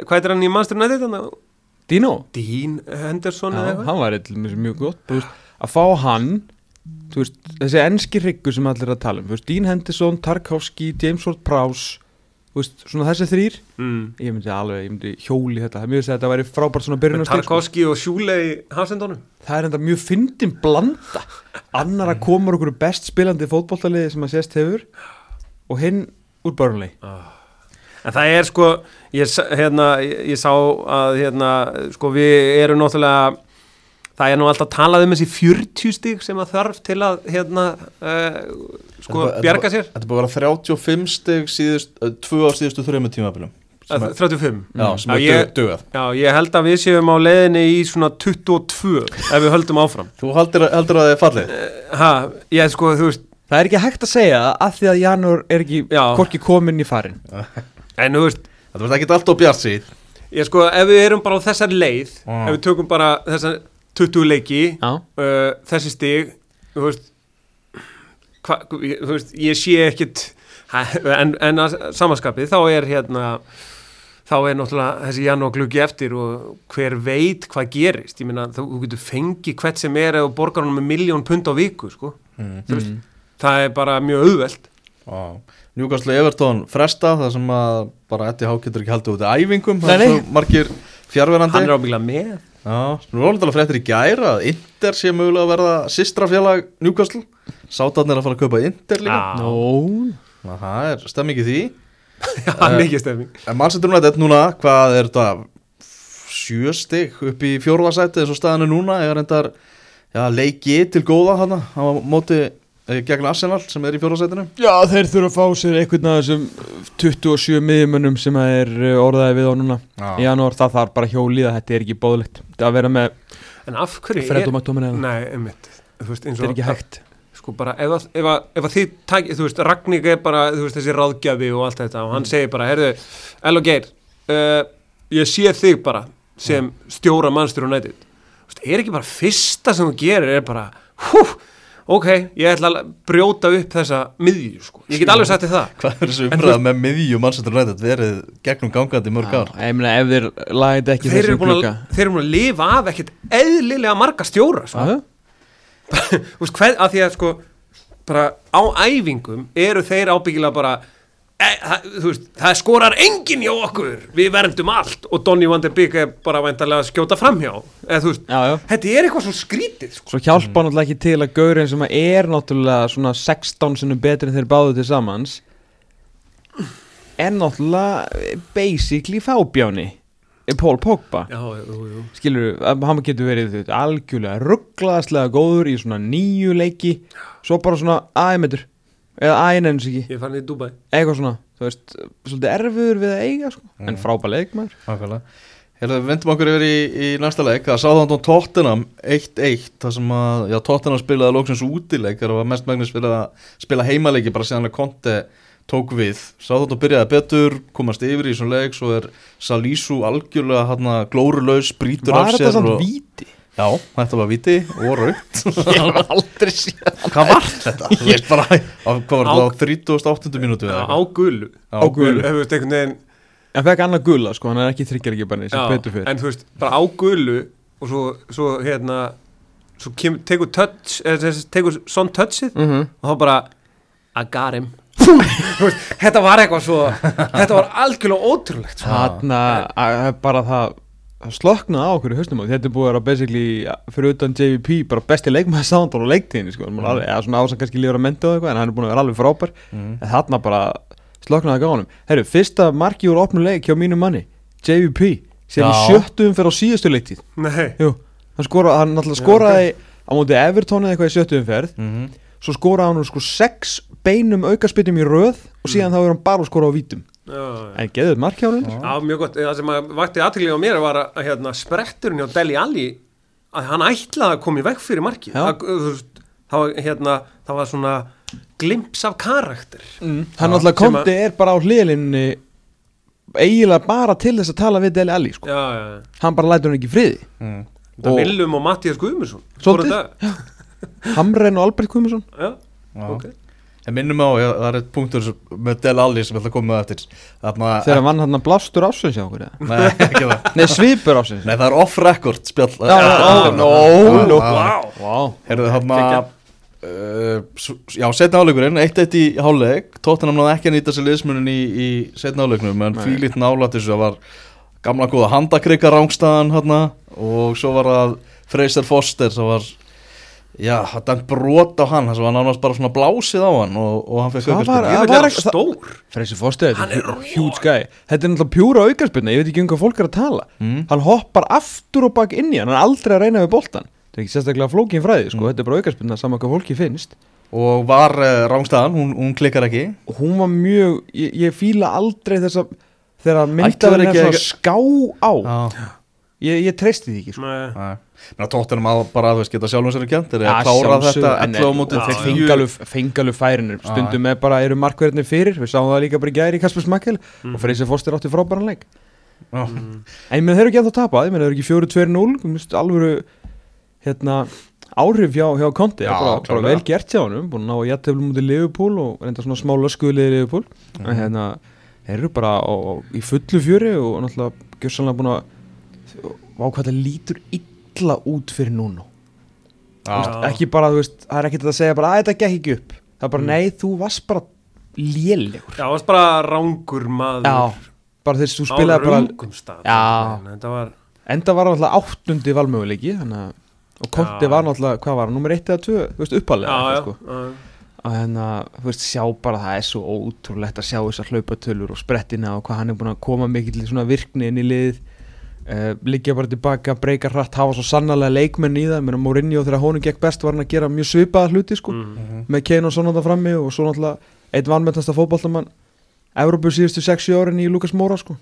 hvað er hann í Manchester United hann Dino, Dean Henderson eða eitthvað? hann var eitthvað mjög gott þú veist, að fá hann þú veist, þessi enski hryggur sem allir að tala um Dean Henderson, Tarkovski, James Ward-Prowse þú veist, svona þessi þrýr mm. ég myndi alveg, ég myndi hjóli þetta. Það er mjög að þetta væri frábært svona byrjun Tarkovski og Sjúle í hafsendónum það er enda mjög fyndin blanda. Annar að koma úr okkur best spilandi fótbolltaliði sem að sést hefur og hinn úr Burnley. En það er sko, ég, hérna, ég, ég sá að hérna, sko, við erum náttúrulega, það er nú alltaf talað um þessi 40 stig sem að þarf til að hérna, uh, sko, er bjarga sér. Þetta er búið að vera 35 steg síðust, uh, tvö á síðustu þrejum er, 35. Já, sem Já, er dug- dugað Já, ég held að við séum á leiðinni í svona 22 ef við höldum áfram. Þú heldur, heldur að það er fallið Ha, ég sko, þú veist, það er ekki hægt að segja það af því að Janur er ekki Já. hvorki kominn í farin en þú veist, Þetta var ekki alltaf bjart síð ég sko, ef við erum bara á þessar leið, Mm. ef við tökum bara þessar 20 leiki, uh, þessi stig þú veist, hva, þú veist ég sé ekkit ha- en, en að samaskapið þá er hérna þá er náttúrulega þessi janúar gluggi eftir og hver veit hvað gerist. Ég meina þú, getur fengið hvert sem er eða borgar hann með miljón pund á viku sko. mm. Þú veist, það er bara mjög auðvelt. Newcastle Everton fresta það sem að bara Eddie Há getur ekki haldið út í æfingum Nei, það er nei. svo margir fjárverandi hann er ábygglega með Já, nú er alveg fréttir í gæra að Inter sé mögulega að verða sistrafélag Newcastle. Sátarnir að fara að kaupa Inter líka. Já. Nó, Ná, það er stemming í því. Já, hann er ekki stefning En Manchester United núna, hvað er þetta sjö stig upp í fjórðasæti eins og staðinu núna? Eða reyndar já, leiki til góða hana á móti eh, gegn Arsenal sem er í fjórðasætinu Já, þeir þurfa að fá sér einhvern af þessum 27 miðjumönnum sem að er uh, orðaði við á núna í janúar, það þarf bara hjólið að þetta er ekki bóðlegt það að vera með en af hverju Fred er og Mattómin eða? Nei, einmitt. Þú veist, eins þetta er ekki hægt. Sko bara ef að, ef að, ef að þið takk, þú veist, Ragník er bara þú veist, þessi ráðgjafi og allt þetta og hann segir bara, heyrðu, Elo Geir uh, ég sé þig bara sem stjóra mannstur og nætið er ekki bara fyrsta sem þú gerir er bara, hú, ok ég ætla að brjóta upp þessa miðju, sko, ég get alveg sagt þér það. Hvað er þessu umræða með miðju Manchester United? Verið gegnum gangandi í mörg ár? Ég meina, ef þeir lagði ekki þessum að, klukka þeir eru búin að lifa af ekkert eðlilega marga stjóra, sko. Þú veist, hvað, að því að sko bara á æfingum eru þeir ábyggilega bara e, það, veist, það skorar enginn hjá okkur. Við verndum allt og Donny van der Beek er bara væntalega að skjóta framhjá eða þú veist, já, já. þetta er eitthvað svo skrítið sko. Svo hjálpa náttúrulega ekki til að Gaurin sem er náttúrulega svona 16 sinni betri en þeir báðu til samans er náttúrulega basically fábjáni. Paul Pogba. Já, jú, jú. skilur, hann getur verið algjörlega rugglaðslega góður í svona nýju leiki. Svo bara svona aðeimetur eða aðeinens ekki, ég fann í Dubai eitthvað svona þú veist, svolítið erfiður við að eiga sko. en frábæð leikmar Nákvæmlega. Hérna, við vendum okkur yfir í, í næsta leik. Að Sáðandón Tottenham 1-1 þar sem að, já, Tottenham spilaði lóksins útileik það var mest megnis fyrir að spila heimaleiki bara síðan að Conte tók við. Sáðandón byrjaði betur, komast yfir í svona leik svo er Salísu algjörlega hann glórulaus, brýtur var af þetta sér samt og, víti? Já, þetta var viti og raukt Ég hef aldrei séð Hvað var þetta? Þú veist bara, á, hvað var Á- þetta á 38. mínútu eða á gulu Á gulu. Ef þú veist einhvern veginn En fekk annað gula sko, hann er ekki þryggjar ekki bara sem já, betur fyrir En þú veist, bara á gulu og svo, svo hérna svo kem, tekur touch eða, þess- tekur son touchið Mhm. og þá bara I got him Þú veist, Þetta var eitthvað svo þetta var algjörlega ótrúlegt sko. Þarna, bara það sloknaði á okkur í haustum á þetta er búið að vera basically fyrir utan JVP bara besti leikmaður sándal og leiktíðinni sko. mm. alveg, eða svona ásang kannski lífur að menta og eitthvað en hann er búin að vera alveg frábær Mhm. en þarna bara á honum Herru, fyrsta marki úr opnu leik hjá mínu manni JVP, sem í Já. sjöttum fyrir á síðustu leiktíð Nei, Jú, hann, skora, hann náttúrulega skoraði á móti Evertón eða eitthvað í sjöttum ferð Mhm. svo skoraði hann úr sko sex beinum aukaspytum í röð og síðan þá er hann bara að skora á vítum já, já. En geðuð markjárun Já, mjög gott, það sem að vakti aðtrygglega á mér var að, hérna, spretturinn hjá Deli Alli að hann ætlaði að koma í veg fyrir veist, það, var, hérna, það var svona glimps af karakter. Mm. hann Sem komdi er bara á hliðlinni eiginlega bara til þess að tala við Deli Alli sko. Já, já, já. Hann bara lætur hann ekki friði. Mhm. Það Og- Willum og Mattias Guðmundsson. Svolítið. Hamren og Albert Guðmundsson. Já, Já. ok En minnum á, ég, það er eitt punktur með Del Alli sem ég ætla að koma með eftir Þarna, þegar vann hann blástur ásins hjá okkur eða? Nei, ekki það nei svipur ásins Nei, það er off-record spjall Já, já, no, no. Vá wow. Herðu uh, s- Já, setna áleikurinn, 1-1 í hálfleik Tottenham náði ekki að nýta sér liðsmunin í, í setna áleiknum En Nei. fílít nálætt þessu Það var gamla góða handakrika rángstæðan Og svo var það Fraser Foster sem var Já, það dæmt brot á hann Það var nánast bara svona blásið á hann Og, og hann fekk Það aukaspyrnu. Ég Það vil var vera ekki- stór. Freysi Foster, Hann þetta er er huge guy. þetta er náttúrulega pjúra aukarspilna, ég veit ekki um hvað fólk er að tala. Mm. hann hoppar aftur og bak inn í hann hann er aldrei að reyna við boltan þetta er ekki sérstaklega flókin fræði, sko, Mm. þetta er bara aukarspilna saman hvað fólki finnst. Og var uh, rángstæðan, hún, hún klikkar ekki. Og hún var mjög, ég, ég fíla aldrei þess að þegar myndaðurinn er svona að- ská á ég, ég treysti því ekki, sko. Nei. Nei, menn að tóttunum að bara, þú veist, geta sjálfum sér kjönd Þeir eru Já, að klára þetta en- 11 á móti. Já, þeir já. fengalu, fengalu færinir stundum er bara, eru markverðinir fyrir? Við sáum það líka bara í gæri í Kasper Smakkel og Freysi Foster átti frábæran leik. Já. Mm. En ég menn þeir eru ekki að það tapa, ég menn þeir eru ekki 4-2-0 þú veist, alvöru hérna, áhrif hjá, hjá Konti Já, bara, bara klárlega. vel gert hjá honum. Búin að ná jætteflum mútið Liverpool og reynda svona smá löskuðliði Liverpool. Mhm. en hérna, þeir eru bara á, á, í fullu fjöri og náttúrulega að vákvæða lítur illa út fyrir núna. Já. ekki bara, þú veist, það er ekki að segja bara að þetta gekk ekki upp það er bara, Mm. nei, þú varst bara lélegur Já, það var bara rángur maður Já, bara þess að þú Á spilaði bara röngum stað Já. Þetta var Enda var náttúrulega áttundi valmöguleiki þannig að og Konti var náttúrulega, hvað var hann, nummer 1 eða 2 þú veist, uppalega Já, já, sko. já. og hérna, þú veist, sjá bara það er svo ótrúlegt að sjá þessar hlaupatölur og sprettina og hvað hann er búin að koma mikill í svona virkni inn í lið uh, liggja bara tilbaka, breyka hratt hafa svo sannarlega leikmenn í það mér að Mourinho þegar honum gekk best var hann að gera mjög svipaða hluti sko, Mm. með Kane og svona það frammi og svo náttúrulega eitt vanmennasta fótballtamann Evrópu síðustu 60 árin í Lukas Móra sko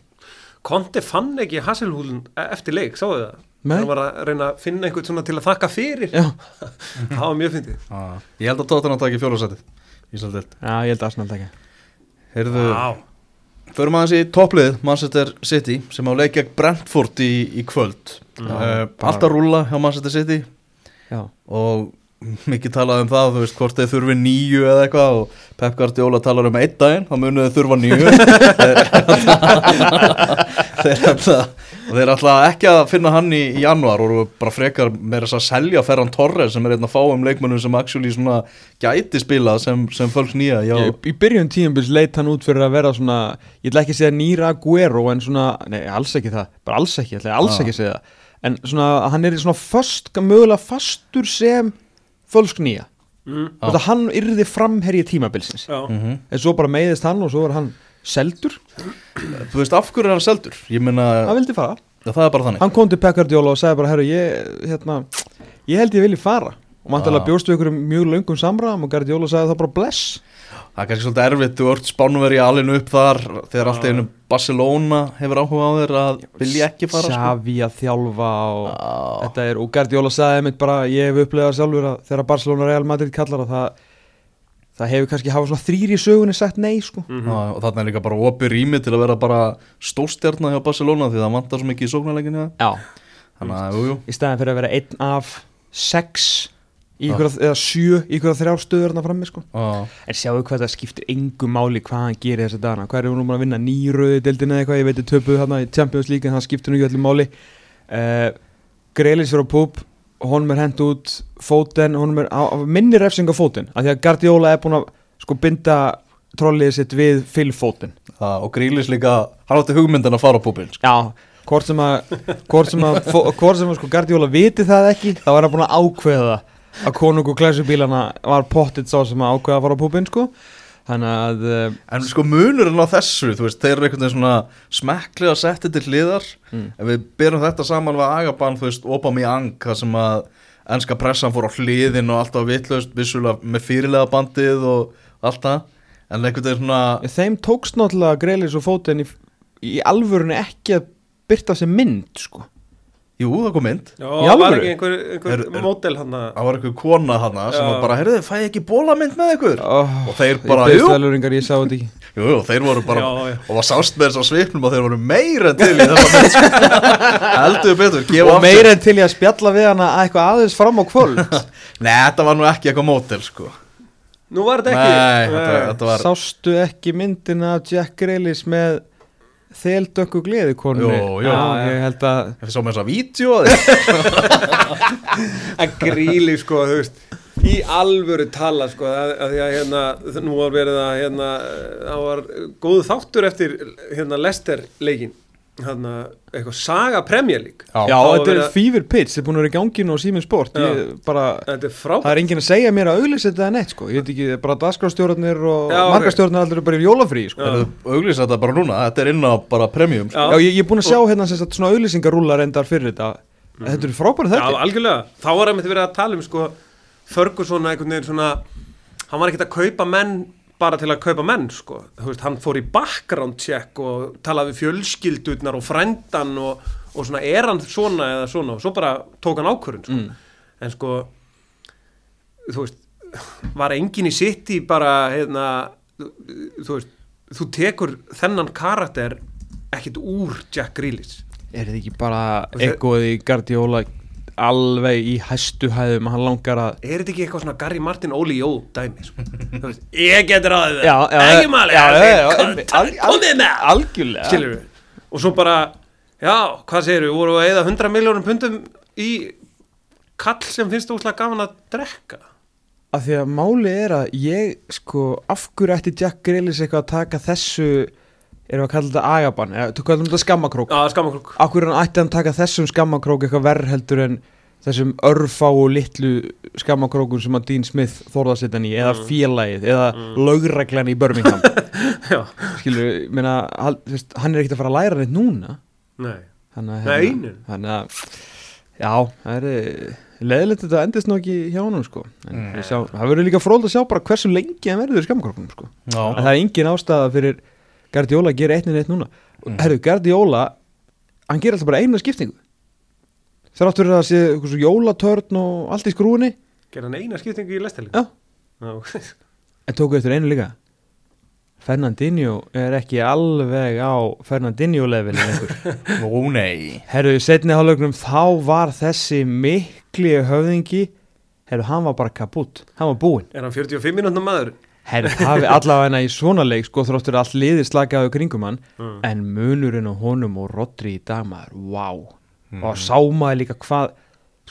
Konti fann ekki Hasselhúlun eftir leik, sáðu það? Nei. Hann var að reyna að finna einhvern svona til að þakka fyrir Já, Það var mjög fyndið Já. Ég held að taki fjólasætið Ísaldelt já ég held að Arsenal tekja Heyrðu, Vá. Förum aðeins í topplið Manchester City sem á leik gegn Brentford í, í kvöld. Já, uh, bara- Alltaf rúlla hjá Manchester City. Já, og mikið talað um það, þú veist, hvort þeir þurfi nýju eða eitthvað og Pep Guardiola talar um einn daginn, þá munu þeir þurfa nýju þeir ætla og þeir ætla ekki að finna hann í, í januar og eru bara frekar með þess að selja Ferran Torres sem er einn að fá um leikmönnum sem actually svona gæti spilað sem, sem fölks nýja já, Ég, í byrjun tíumbils leit hann út fyrir að vera svona ég ætla ekki að segja nýra Aguero en svona, nei alls ekki það bara alls ekki, ég ætla alls ekki að segja það. En svona hann er svona föst, mögulega fastur sem fölsk nýja. Mm. og það hann yrði framherji tímabilsins. Já, Mhm. en svo bara meiðist hann og svo var hann seldur, þú veist af hverju er hann seldur? Ég meina, hann vildi fara. Já, það er bara þannig. Hann kom til Pekardjóla og sagði bara herru ég, hérna, ég held ég vilji fara. Og manntalega bjóstu ykkur mjög löngum samræðum og Gardjóla sagði það bara bless. Það er kannski svolítið erfitt, þú ert spánveri alinu upp þar þegar allt einu Barcelona hefur áhuga á þér að vilja ekki fara sko. Xavi að þjálfa og. Þetta er, og Guardiola sagði mitt bara, ég hef upplegað sjálfur að þegar Barcelona Real Madrid kallar að það það hefur kannski hafa svona þrýr í sögunni sagt nei sko. Mhm. Já, og þarna er líka bara opið rými til að vera bara stórstjarnar hjá Barcelona því það vantar svo mikið í sóknarleikinu Já, þannig að, jú, jú. Í staðin fyrir að vera einn af sex í ykkur, eða sjö í ykkur þrjár stöður þarna frammi sko. Já. en sjáu hvað það skiptir engu máli hvað hann gerir þessa dagana, hvað er hún búin að vinna? Nýröði deildina eða eitthvað, ég veit að töpuð þarna í Champions League en það skiptir nú ekki öllu máli. Uh, Grelis fyrir á púp honum er hent út fóten, honum er á, minni refsing á fóten, af því að Guardiola er búin að sko binda trollið sitt við fylgfóten og Grílis líka, hann átti hugmyndin að fara á púpin sko. Já, hvort sem að hvort sem að, hvort sem að sko Guardiola viti það ekki, þá er hann búin að ákveða að konungu klæsubílana var pottitt sá sem að ákveða að fara á púbin sko að uh, En sko munurinn á þessu, veist, þeir eru einhvern veginn svona smekklega settið til hliðar. Mm. Ef við byrjum þetta saman við Agaban, þú veist, Aubameyang Það sem að ennska pressan fór á hliðin og alltaf vitlaust Vissulega með fyrirlega bandið og allt það. En einhvern veginn svona, þeim tókst náttúrulega Grelis og fóten í, í alvörunni ekki að byrta sem mynd sko jú, það kom mynd. Já, Í var ekki einhver, einhver Er- er- mótel hann að Það var einhver kona hana sem var bara, heyrðu, fæ ég ekki bólamynd með ykkur? oh, Og þeir Ég bara, beðist jú, veluringar, ég sá þetta ekki. Jú, jú, þeir voru bara Já, já. Og það sást með þess að svipnum að þeir voru meira til í þessa mynd sko. Heldur betur, gefa Og meira til ég að spjalla við hana eitthvað aðeins fram á kvöld. Nei, þetta var nú ekki eitthvað mótel sko. Nú var þetta ekki Nei, þetta, þetta var Sástu ekki myndina af Jack Grelis með þeldökku jú. Já, ég held að Ég sá með þess að vídeo að gríli sko þú veist í alvöru tala sko að, að því að hérna nú var verið að hérna það var góð þáttur eftir hérna Lester leikin hérna eitthvað saga League Já, þá var þetta er að- fever pitch, þetta er búin að vera í ganginu og síminn sport Já. ég, bara, þetta er Það er enginn að segja mér að auglýsa þetta neitt sko. Ég veit ekki, bara dagskrástjórnarnir og Já, ok. markastjórnarnir allir eru bara í jólafrí sko. Já. auglýsa þetta bara núna, þetta er inn á bara premium sko. Já. Já, ég, ég er búin að sjá hérna sem sagt, svona auglýsingarúlar endar fyrir þetta Þetta eru frábæri Já, þetta algjörlega, þá var einmitt verið að tala um sko, Ferguson einhvern veginn svona hann var ekkert að kaupa menn bara til að kaupa menn sko. Veist, hann fór í background check og talaði við fjölskyldurnar og frændan og, og svona er hann svona eða svona og svo bara tók hann ákvörun sko. en sko þú veist, var enginn í sitt í bara hérna, þú, þú veist, þú tekur þennan karakter ekkert úr Jack Grealish Er þetta ekki bara í Guardiola alveg í hæstu hæðum að hann langar að er þetta ekki eitthvað svona Gary Martin Óli Jó dæmi sko? Ég getur að Já, já, ekki máli komið með Algjörlega. Við og svo bara, já, hvað segir við voru að eða 100 miljónum pundum í kall sem finnst úslega gaman að drekka. Af því að máli er að ég sko, af hverju ætti Jack Grealish eitthvað að taka þessu erum við að kalla þetta agabann? Eða þú kallum þetta skammakrók? Að skammakrúk af hverju hann ætti hann taka þessum skammakrók eitthvað verð heldur en þessum örfá og litlu skammakrókun sem að Dean Smith þorða sitt hann í eða félagið eða mm. lögreglan í Birmingham? Já, skilur, ég meina hann, hann er ekkert að fara að læra neitt núna. Nei. Þannig að Nei, hérna- þannig að já, það er eh, leðilegt þetta endist nú ekki hjá honum sko. En Mm. við sjá, það verður líka fróld að sjá bara hversu lengi hann verður í skammakrókunum sko. Já. að það er engin ástæða fyrir Guardiola að gera eitt en eitt núna. Mm. herru, Guardiola hann gerir alltaf bara eina skiptingu. Þráttur að það sé eitthvað svo jólatörn og allt í skrúinni gerði hann eina skiptingu í lestelin Já. já. en tóku eftir einu líka. Fernandinho er ekki alveg á Fernandinho levelin einhver Ó nei. Herru, setni hálfleiknum þá var þessi mikli höfðingi herru, hann var bara kaputt. Hann var búinn. Er hann 45 minútna maður herru, hafi allavega í svona leik sko þróttur allt liðið slakaðu kringum hann Mm. en munurinn á honum og Rodri í dag maður, wow og sá maður líka hvað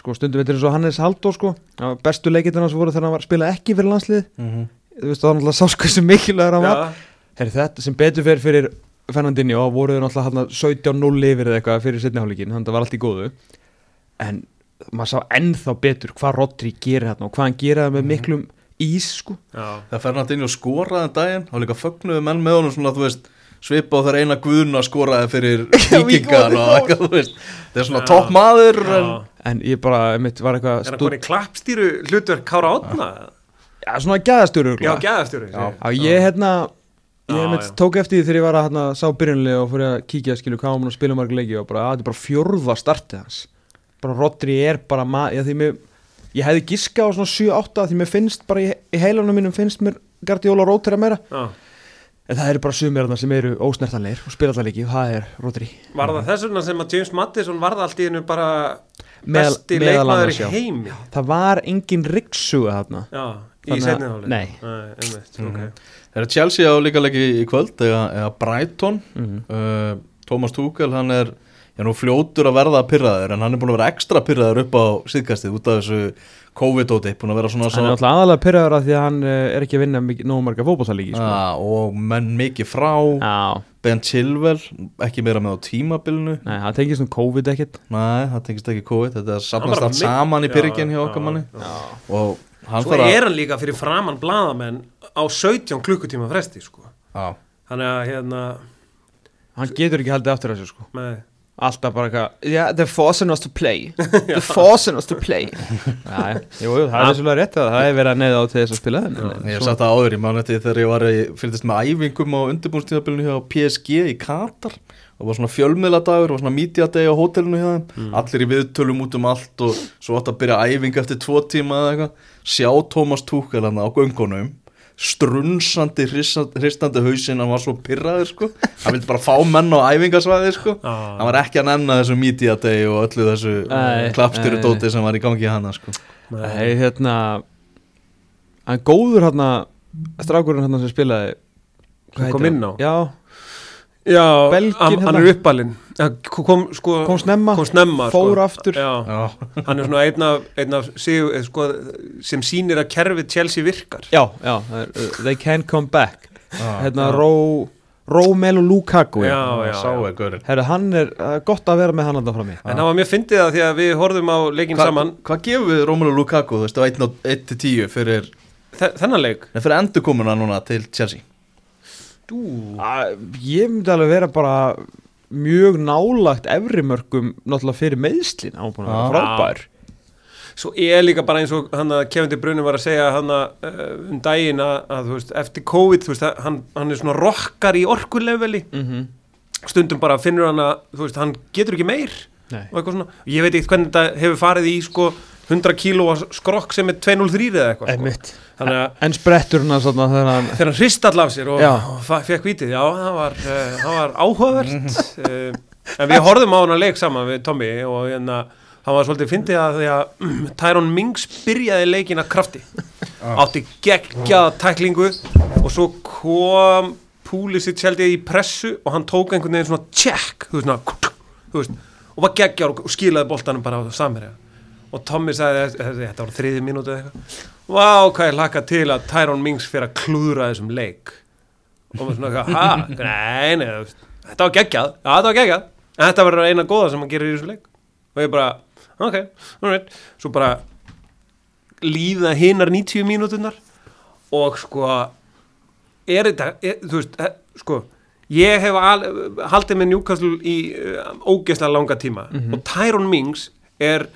sko stundum þetta er eins og Hannes Haldó sko var bestu leikindina sem voru þegar hann var að spila ekki fyrir landslið Mhm. þú veist það var náttúrulega sá sko sem mikilvægur hann var. Já, Herri, þetta sem betur fyrir fyrir Fernandinho og voru þau náttúrulega hann 17-0 yfir eða eitthvað fyrir setnihálíkin þannig að það var allt í góðu. En maður sá ennþá betur hvað Rodri gerir hérna og hvað hann gerir það með miklum ís sko. Já, Þegar Fernandinho skoraði um daginn. Þá líka fögnuðu menn með honum svona, þú veist svipa á þegar eina guðuna skoraði fyrir vikingar og eitthvað, þú veist. Það er svona topp maður en, en ég bara, mitt var eitthvað er hann konið klappstýru hlutverk Kára Átna já, svona gæðastur já. Já, ég hérna ég já. tók eftir því þegar ég var að hérna, sá byrjunlega og fór ég að kíkja skilu hvað hann að spila marg leiki og bara að þetta er bara fjórða startið hans. Bara Rodri er bara maður já, því mér, ég hefði giska á svona 7-8 því mér finnst bara í, í heilanum mínum finnst mér Guardiola rótera meira já, En það eru bara sumir þarna sem eru ósnertanleir og spila alltaf leiki og það er Rodri Var það þess vegna sem að James Madison varð allt í hennu bara Meðal- besti leikmaður í já. heimi Það var engin ryggsuga þarna Já, í Þannig að- setni hálfleik nei. einmitt, Mhm. ok. Það er Chelsea á líka leiki í kvöld eða, eða Brighton Mhm. uh, Thomas Tuchel hann er já, nú fljótur að verða pyrraður en hann er búin að vera ekstra pyrraður upp á síðkastið út af þessu COVID-óti búin að vera svona Hann er alltaf aðalega pyrraður að því að hann eh, er ekki að vinna nógu marga fótballtalíki sko. ah, og menn mikið frá. Já, Ben Chilwell, ekki meira með á tímabilinu. Nei, hann tengist um COVID ekkert. Nei, það tengist ekki COVID Þetta er bara allt saman í byrgin hjá já, okkar manni. já. og hann Svo þarf að er hann líka fyrir framann bladamenn á 17 klukkutíma fresti sko. Já, Þannig að hérna Hann getur ekki haldið aftur þessu sko Alltaf bara eitthvað Yeah, they're forcing us to play. They're forcing us to play. Já, já, jú, jú, það er svolítið rétt að það er verið að neyða á til þess að spila en, Ég hef sagt það áður í mánuði þegar ég var í- fylgdist með æfingum á undirbúnstíðabilinu hjá PSG í Katar. Og var svona fjölmiðladagur og svona media day á hótelinu hjá þeim. Allir í viðtölum út um allt og svo átt að byrja æfing eftir tvo tíma eða eitthvað. Sjá Thomas Tuchel hann á göngunum strunsandi hristandi, hausinn, hann var svo pyrraður sko. Hann vildi bara fá menn á æfingasvæði sko. Já. hann var ekki að nenna þessu media day og öllu þessu Nei, klappstyru nei, dóti sem var í gangi hana sko. Hei, hérna Hann góður hérna Strákurinn hérna sem spilaði kom inn á? Já, Já, Belginn hann, hérna. er uppalinn. Ja, kom, sko, kom snemma kom snemma Fór sko. aftur. Já, Já, hann er svona einn af, einn af sig, eh, sko, sem sýnir að kerfið Chelsea virkar. Já, uh, they can come back. Já, Hérna. Ró Rómelu Lukaku Já, já, sá já. er gaurinn Herru, hann er uh, gott að vera með hann alltaf frammi. En það var mjög fyndið það því að við horfðum á leikin saman. Hvað gefur við Romelu Lukaku, þú veist, á 1-10 fyrir, þe- þennan leik? Nei, fyrir endurkomuna núna til Chelsea? Ég myndi alveg vera bara mjög nálagt efrimörkum náttúrulega fyrir meðslin hann var búin að vera frábær. Svo er líka bara eins og hann að Kevin De Bruyne var að segja hann að uh, um daginn að, að þú veist, eftir COVID þú veist, hann, hann er svona rokkar í orkuleveli. Mm -hmm. stundum bara finnur hann að þú veist, hann getur ekki meir Nei. og eitthvað svona, ég veit ekki hvernig þetta hefur farið í sko 100 kíló skrokk sem er 203 eða eitthvað sko. Þannig að En sprettur hann svona þegar hann þegar hann hrist all af sér og, og fekk vítið, já, það var, uh, það var áhugavert. Uh, en við horfðum á hann að leik saman við Tommy og hérna hann var svolítið fyndið að því að mm, Tyrone Mings byrjaði leikin að krafti. Átti geggjaða tæklingu og svo kom Púlisic held ég í pressu og hann tók einhvern veginn svona check þú veist, svona, þú veist, og var geggjar og, skilaði boltanum bara á samherja og Tommy sagði, þetta var þriði mínútu eða eitthvað? Vá, hvað ég laka til að Tyrone Mings fyrir að klúðra þessum leik. Og maður svona ha, nei, nei þú veist, þetta var geggjað, já þetta var geggjað. En þetta verður eina góða sem hann gerir í þessu leik. Og ég bara, ok, alright. Svo bara líða hinnar 90 mínúturnar og sko er þetta, er, þú veist, eh, sko ég hef al, haldið með Newcastle í uh, ógeðslega langa tíma og Tyrone Mings er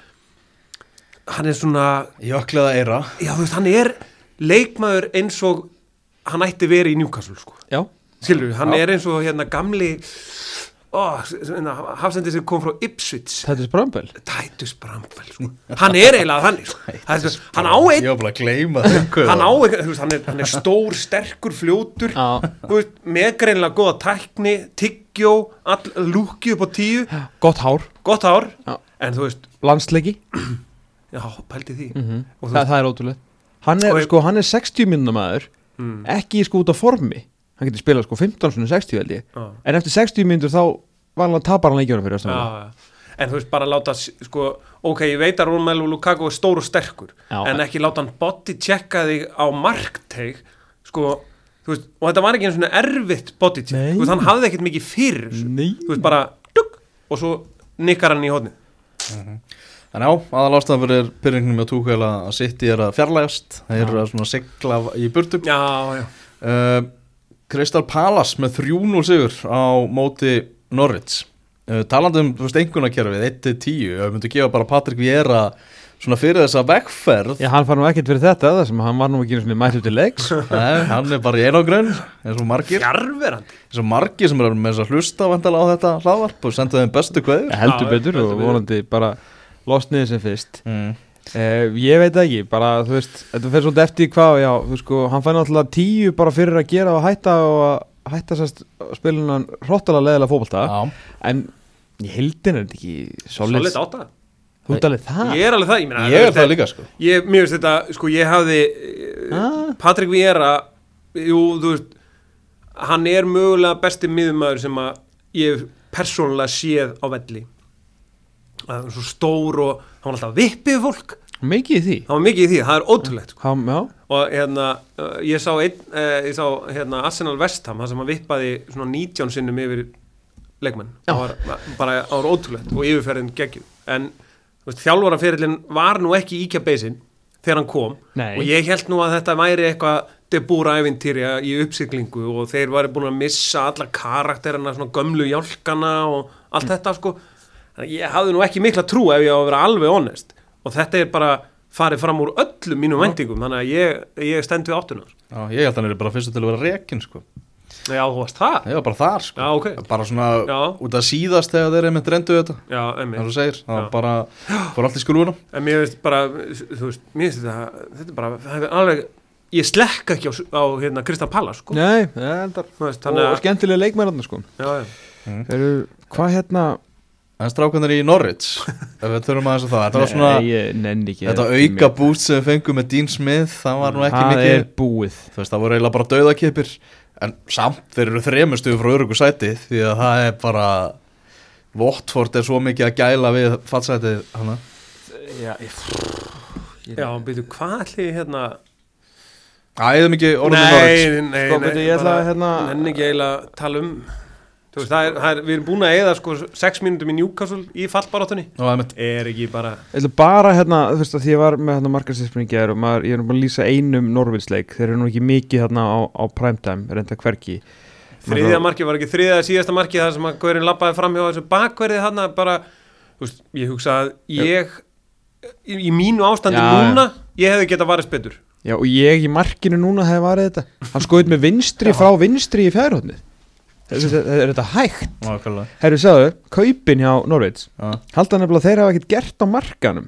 hann er svona Jöklaða eira já þú veist, hann er leikmaður eins og hann ætti verið í Newcastle sko. Já, skilur við, hann Já. er eins og hérna gamli ó, hafsendi sem kom frá Ipswich. Þetta er sprambel Titus Bramfell sko. hann er eiginlega þannig sko. Það hann á einn hann á veist, hann er, hann er stór, sterkur, fljótur. Með greinlega góða tækni tyggjó, all, lúki upp á tíu. Gott hár, gott hár, Já. en þú veist landsleiki já, pældi því. Mm Og þú það, það er ótrúlega Hann er, Og sko, hann er 60 minnum maður mm. ekki sko út á formi. Hann getur spilað sko 15 svona 60 held ég. Já. en eftir 60 minnur þá var hann að tapa hann leikjara fyrir já. en þú veist bara láta s- sko, ok, ég veit að Romelu Lukaku er stór og sterkur, Já. en ekki láta hann body checka þig á markteig sko, þú veist og þetta var ekki einu svona erfitt body check veist, hann hafði ekkert mikið fyrir veist, bara dugg, og svo nikkar hann í hodni En já, aðal ástæðan fyrir pyrringnum með túkvæl að City er að fjarlægast Það eru að svona sigla í burtu. Já, já, uh, Crystal Palace með 3-0 sigur á móti Norwich. Uh, Talandi um, þú veist, einhvernarkerfið 1-10, við myndum gefa bara Patrik Viera svona fyrir þessa vegferð. Já, hann far nú ekkert fyrir þetta það sem hann var nú ekki einu svona mættu til leiks. Nei, hann er bara í einangrun eins og margir. Fjarverandi. Eins og margir sem eru með þess að hlusta á þetta hlaðvarp og senda þeim bestu kveður heldur betur heldur og vonandi bara losniði sem fyrst. Mm. eh, ég veit það ekki, bara þú veist þetta fer svolítið eftir hvað, já, þú sko hann fær náttúrulega tíu bara fyrir að gera og hætta og að hætta sérst spilunan hróttalega leðilega fótbolta. Já, en í heildin er þetta ekki solid, Solid átta. Þú ert alveg það? Ég er alveg það, ég meina ég er það líka sko. Ég, mér finnst þetta, sko, ég hafði Ah. Patrik Viera Jú, þú veist Hann er mögulega besti miðumæður sem að ég hef persónulega séð á velli Það er svo stór og hann var alltaf vippið fólk. Mikið í því? Það var mikið í því, það er ótrúlegt sko. Ham, og hérna, uh, ég sá, ein, uh, ég sá hérna, Arsenal Vestham, það sem hann vippaði svona 19 sinnum yfir leikmenn. Það var bara, það var ótrúlegt og yfirferðin geggjum, en þjálfaraferillin var nú ekki íkja beisin þegar hann kom. Nei. og ég held nú að þetta væri eitthvað debúra ævintýrja í uppsiklingu og þeir væri búin að missa alla karakterina, svona gömlu hjálkana og allt þetta sko ég hafði nú ekki mikla trú ef ég á að vera alveg honest og þetta er bara farið fram úr öllum mínum vendingum þannig að ég, ég stend við áttunar Já, ég held að hann er bara fyrstu til að vera rekin sko Já, þú varst það? Ég var bara þar sko Já, ok. Bara svona Já. út að síðast þegar þeir einmitt reyndu þetta Já, emmi og þú segir, það Já. var bara fór allt í skulvuna En mér finnst bara, þú veist, mér finnst þetta þetta bara, það er alveg ég slekka ekki á, á hérna, Krista Pallas sko. nei, er endar veist, og, þannig og að skemmtilega leikmærarna sko já, já. Eru, hvað hérna En strákunar í Norwich ef við þurfum aðeins að það. Þetta var svona, Nei, ég þetta það er auka búst sem við fengum með Dean Smith það var nú ekki það mikið er búið. Þú veist, það voru eiginlega bara dauðakipir en samt þeir eru þremustu frá örugu sæti því að það er bara Watford er svo mikið að gæla við fallsætið hana já, ég, já byrju, hvað ég hérna Æðum ekki orðum Norwich Nei, nei, Sko, nei, byrju, ég ætla að, hérna- nenni ekki eiginlega tala um veist, það er, það er, við erum búin að eða sko 6 mínútum í Newcastle í fallbaráttunni. Og einmitt. Er ekki bara ég ætla bara hérna þú veist að því ég var með hérna markarsýspringi og maður, ég er nú bara að lýsa einum Norvilsleik þeir eru nú ekki mikið hérna á, á primetime reynda hverki Þriðja markið var ekki þriðja síðasta markið þar sem að Gaurin lappaði fram hjá þessu bakverði hann bara, þú veist, ég hugsa að ég í, í mínu ástandi Já, núna ég hefði getað varist betur. Já og ég í markinu núna hefði varðið þetta. Hann skoðið með vinstri frá vinstri í fjárhóttnið Er þetta hægt? Herru, sagðu, kaupin hjá Norveits Já. Halda nefnilega þeir hafa ekkert gert á markanum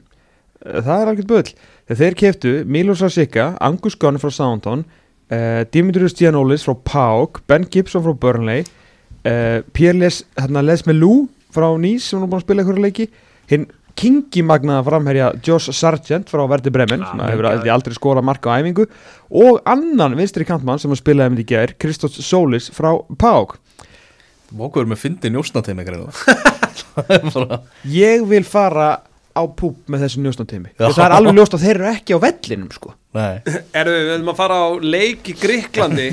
Eh, Það er alveg bull. Þegar þeir keftu Milos Rasika, Angus Gunn frá Soundon uh, Dimitrius Giannoulis frá PAOK Ben Gibson frá Burnley uh, Pierre Les, hérna, Les Melou frá Nýs sem er búin að spila einhverju leiki hinn Kingi magnaða framherja Josh Sargent frá Verdi Bremen Já, sem hefur aldrei, skorað marka á æfingu og annan vinstri kantmann sem að spilaði með í gær Kristos Solis frá PAOK Mókuður með fyndi njósnateimi greinilega Ég vil fara á púp með þessu njósnateimi. Það er alveg ljóst að þeir eru ekki á vellinum sko. Nei, Erum við, við erum að fara á leik í Gríklandi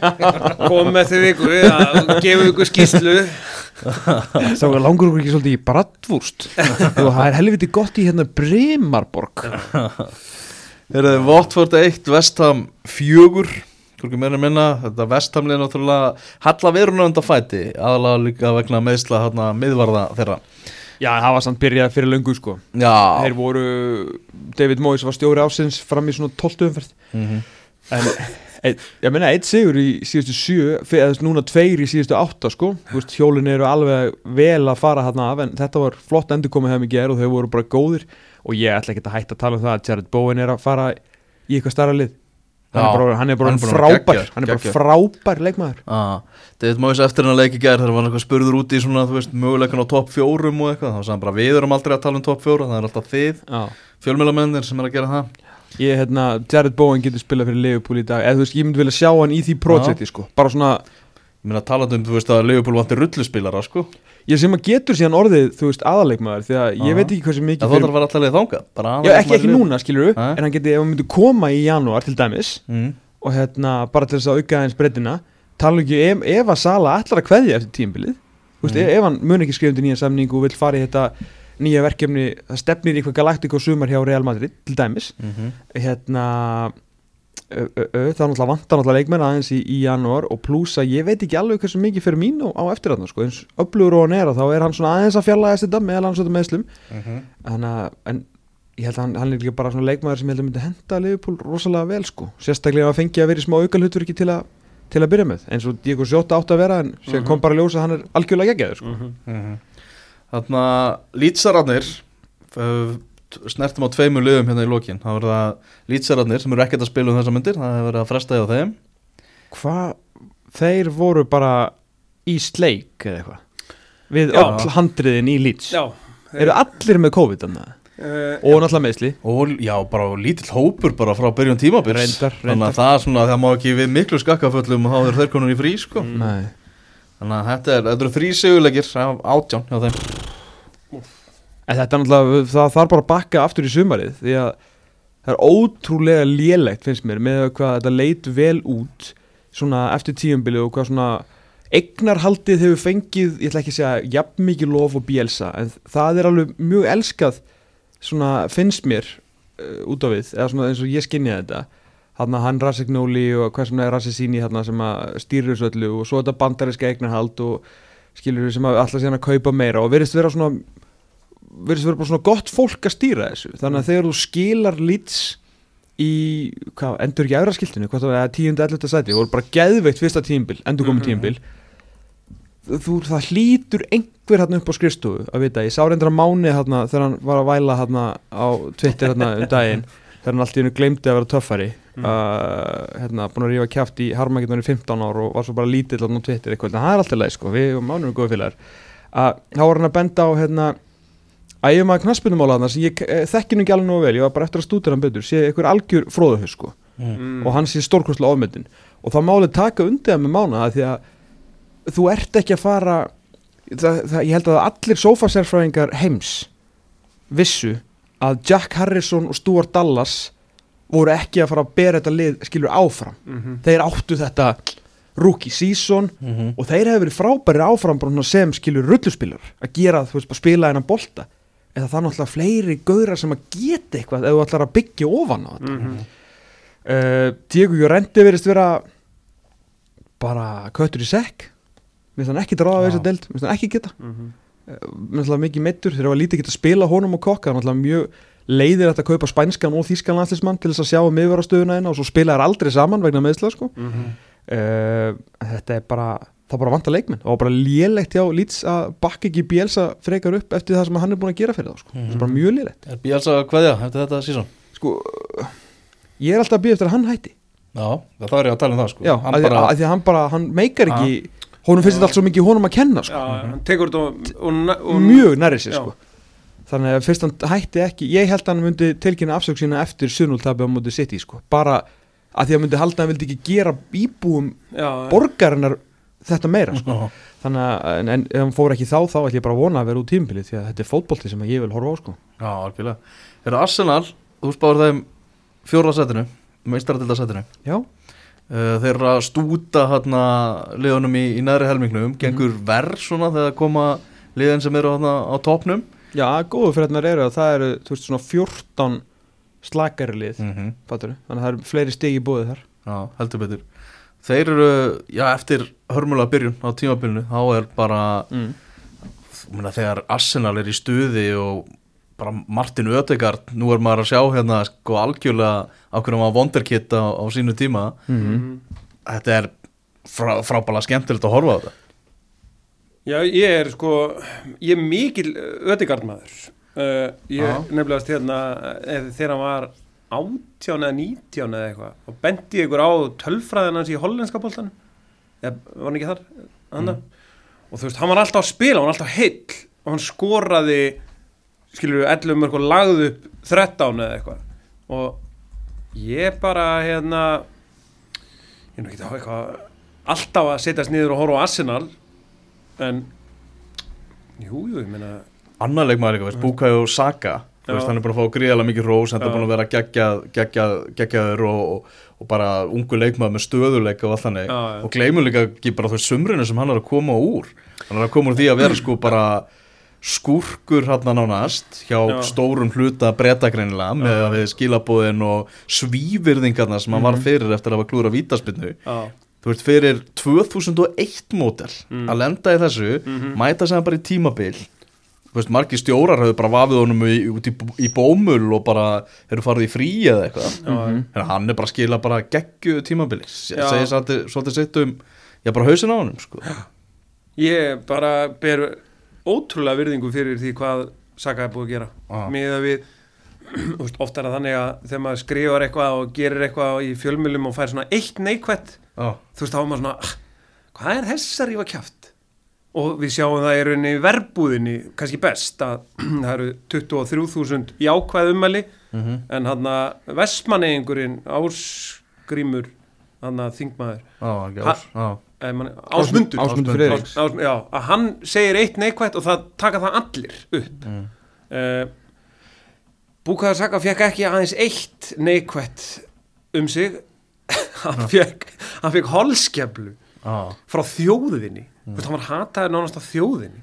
kom með þau viku að gefa ykkur skýslu Það langur okkur ekki svolítið í Brattvúst og það er helviti gott í hérna Brimarborg Þeir eru Watford 1, Vestham 4 Hvorki meira minna. Þetta Vesthamlið er náttúrulega Halla veruna undan fæti Aðalega líka vegna meðsla hérna miðvarða þeirra. Já, það var samt byrjað fyrir löngu sko. Já. Þeir voru, David Moyes var stjóri ásins fram í svona 12 umferð. Mhm. En, ein, ég meina, eitt sigur í síðustu sjö fyrir, eða núna tveir í síðustu átta sko. Þú veist, hjólin eru alveg vel að fara hérna af en þetta var flott endurkomið hefði mikið er og þau voru bara góðir. Og ég ætla ekki að hætta að tala um það að Jared Bowen er að fara í eitthvað starra lið hann er bara, að frábær. hann er bara frábær leikmaður. David Moyes eftir hann að leiki gær þegar var hann eitthvað spurður út í svona, veist, möguleikan á topp fjórum og eitthvað, þá sagði hann bara við erum aldrei að tala um topp fjóra, það er alltaf þið fjölmjölamennir sem er að gera það. Ég, hérna, Jared Bowen getur spilað fyrir Liverpool í dag. Eða þú veist, ég myndi vilja sjá hann í því projekti sko, bara svona, Ég meina talandi um, þú veist, að Leopold vantir rulluspilara, sko ég sem að getur síðan orðið, þú veist, aðaleikmaður því að ég veit ekki hversu Það mikið þóttar að vera alltaf leið þangað bara Já, ekki, sem ekki núna, skilur við, en hann geti, ef hann myndi koma í janúar til dæmis mm. og hérna, bara til þess að auka aðeins breytina tala ekki ef, ef að Sala ætlar að kveðja eftir tímbilið, þú veist, Mm. ef, ef hann mun ekki skrifa undir nýja samningu og vill fara í þetta nýja verkefni, það stefnir í eitthvað Galactico sumar hjá Real Madrid, til dæmis Mm hérna ö, ö, það náttúrulega vantar náttúrulega leikmenn aðeins í, í janúar og pluss að ég veit ekki alveg hversu mikið fyrir mín á, á eftir þarna sko, eins öflugur og hann er og þá er hann svona aðeins að fjalla þetta meðal hans þetta meðslum þannig að en ég held að hann, hann er líka bara svona leikmaður sem ég held að myndi henda Liverpool rosalega vel sko. Sérstaklega að fengi að vera í smá aukalhutverki til að til að byrja með, eins og Diego Sjóta átt að vera en sem Mhm. kom bara að ljósa að hann er algjörlega geggjaður sko. Þannig að lýtsararnir snertum á tveimur liðum hérna í lokin. Það verða lýtsararnir sem eru ekkert að spila um þessa myndir það hefur verið að fresta hjá þeim. Hvað þeir voru bara í sleik eða eitthvað? Við Já. öll handriðin í Já. Eru allir með COVID annað uh, og náttúrulega meðsli og já, bara lítill hópur bara frá byrjun tímabils. Reyndar, þannig reyndar. að það er svona, það má ekki við miklu skakkaföllum og þá er þeir konur í frí sko. Mm. Nei. þannig að þetta, er, þetta eru þrý segulegir af átján hjá þeim en þetta er náttúrulega það þarf bara að bakka aftur í sumarið því að það er ótrúlega lélegt finnst mér með hvað þetta leit vel út svona eftir tíumbili og hvað svona eignarhaldið hefur fengið, ég ætla ekki að segja jafn mikið lof og bjelsa en það er alveg mjög elskað svona finnst mér uh, út á við, eða svona eins og ég skinni þetta. Hann hann Rasignóli og hvað sem er Rasisíni sem að stýrir þessu öllu og svo þetta bandariska eignarhald og skilur við sem að alltaf síðan að kaupa meira og verðist vera svona verðist vera bara svona gott fólk að stýra þessu þannig að þegar þú skilar lits í, hvað, endur ekki aðra skiltinu hvað það var, 10. 11. sæti, voru bara geðveikt fyrsta tímbil, endur komið Mhm. tímbil þú, það hlýtur einhver hérna upp á skrifstofu að vita, ég sá reyndar að máni hérna þegar hann var að væla hérna á Twitter hérna um daginn, þegar hann allt í hennu gleymdi að vera töffari Mm. uh, hérna, búin að rífa kjáft í Harmageddon í 15 ár og var svo bara lítill á Twitter eitthvað, en það er alltaf leið sko, við og mánum er góða félagar að að að knaspunumála þarna sem ég eh, þekki nú ekki alveg nógu vel, ég var bara eftir að stúdera hann betur sé einhver algjör fróðuhus sko mm. og hann sé stórkostlega ofmetin og það málið taka undir það með mána að því að þú ert ekki að fara það, það, ég held að allir sófasérfræðingar heims vissu að Jack Harrison og Stuart Dallas voru ekki að fara að bera þetta lið skilur áfram Mhm. þeir áttu þetta rookie season mm -hmm. og þeir hefur verið frábæri áfram sem skilur rulluspilar að gera, þú veist, bara spila hennan bolta eða það er náttúrulega fleiri gauðra sem að geta eitthvað ef þú ætlar að byggja ofan á þetta Mhm. uh, Diego Llorente verist vera bara köttur í sekk minnst hann ekki dráða við Já. þessa deild minnst hann ekki geta Mhm. minnst hann mikið meittur þegar var lítið geta spila honum og kokka hann er mjög leiðir að kaupa spænskan og þýskan landslismann til þess að sjá um yfirvarastöðuna eina og svo spila þær aldrei saman vegna meðsla sko. Mhm. uh, þetta er bara það bara vanta leikmenn og bara lélegt hjá Leeds að bakka ekki Bielsa frekar upp eftir það sem hann er búin að gera fyrir þá sko. það er bara mjög lélegt Er Bíalsa að kveðja eftir þetta sísón? sko, ég er alltaf að býja eftir að hann hætti Já, það er ég að tala um það sko Já, Hann að, bara... að því að hann bara, hann meikar ekki honum finnst þetta allt svo mikið honum að kenna sko. Já, hann tekur þetta og, og, og mjög nærri sér Já. sko. þannig að fyrst hann hætti ekki ég held að hann myndi tilkynna afsökk sína eftir sunnultabi á móti City sko. bara að því að hann myndi halda að hann vildi ekki gera íbúum já, borgarinnar þetta meira sko. Já. þannig að en, en ef hann fór ekki þá þá ætlum ég bara að vona að vera út tímpili því að þetta er fótbolti sem ég vil horfa á sko. Já, algjörlega Er það Arsenal, þú spáður þeim fjóra setinu, meistaradilda setinu já, uh, Þeir eru að stúta hérna liðunum í, í næri helmingnum Gengur verð svona þegar koma liðin sem eru hérna á topnum já, góðu fyrir þetta eru að það eru þú veist svona 14 slakari lið mm -hmm. fattarðu? þannig að það eru fleiri stig í búið þar Já, heldur betur Þeir eru, já, eftir hörmulega byrjun á tímabilinu Þá er bara, mm. ég meina, þegar Arsenal er í stuði og bara Martin Ödegard Nú er maður að sjá hérna sko algjörlega á hvernig maður vonderkitt á, á sínu tíma Mm. Þetta er frá, frábæla skemmtilegt að horfa á þetta Já, ég er sko, ég er mikil ödegard maður. Uh, ég Já. nefnilegast hérna, eða þegar hann var 18 eða 19 eða eitthvað, og bendi ykkur á tölfræðin hans í hollenska boltanum, eða var hann ekki þar, Mm. og þú veist, hann var alltaf að spila, hann var alltaf heill, og hann skoraði, skilur við, 11 mörg og lagði upp 13 eða eitthvað, og ég bara, hérna, ég er nú ekki þá eitthvað, alltaf að setjast niður og horfa á Arsenal, en jú, jú, ég meina Annar leikmaður líka, veist, Bukayo Saka. Þú Já. Veist, hann er búin að fá gríðalega mikið rós Hann er búin að vera geggjað, geggjað, geggjaður og, og, og bara ungu leikmaður með stöðuleika og allt þannig Já, já. Og gleymur líka ekki bara þú veist sumrinu sem hann er að koma úr Hann er að koma úr því að vera sko bara skúrkur hann nánast hjá Já. stórum hluta bretagreinilega með að við skilabóðin og svívirðingarna sem hann var fyrir eftir að hafa klúra vítaspinnu þú veist fyrir 2001 mótel Mm. að lenda í þessu Mhm. mæta sem bara í tímabil veist, margir stjórar hefur bara vafið honum í, í, í bómul og bara hefur farið í frí eða eitthvað já, en hann er bara að skila bara geggju tímabili segir svolítið, sitt um já bara hausin á honum sko. ég bara ber ótrúlega virðingu fyrir því hvað Saka er búið að gera Já. með að við þú veist, oft er það þannig að þegar maður skrifar eitthvað og gerir eitthvað í fjölmjölum og fær svona eitt neikvætt Já. þú veist þá er maður svona "Ah, hvað er þess að rífa kjaft og við sjáum það í rauninni í verbúðinni kannski best að það eru 23.000 jákvæð ummæli. Mhm. en hann að vestmanneyingurinn ásgrímur hann að þingmaður. Eh, man, ásmundur. Ás, að hann segir eitt neikvætt og það taka það allir upp. Mm. uh, Búkaðar Saka fekk ekki aðeins eitt neikvætt um sig. Hann fekk, hann fekk holskeflu já. Frá þjóðinni. Mm. hann var hataður nánast á þjóðinni.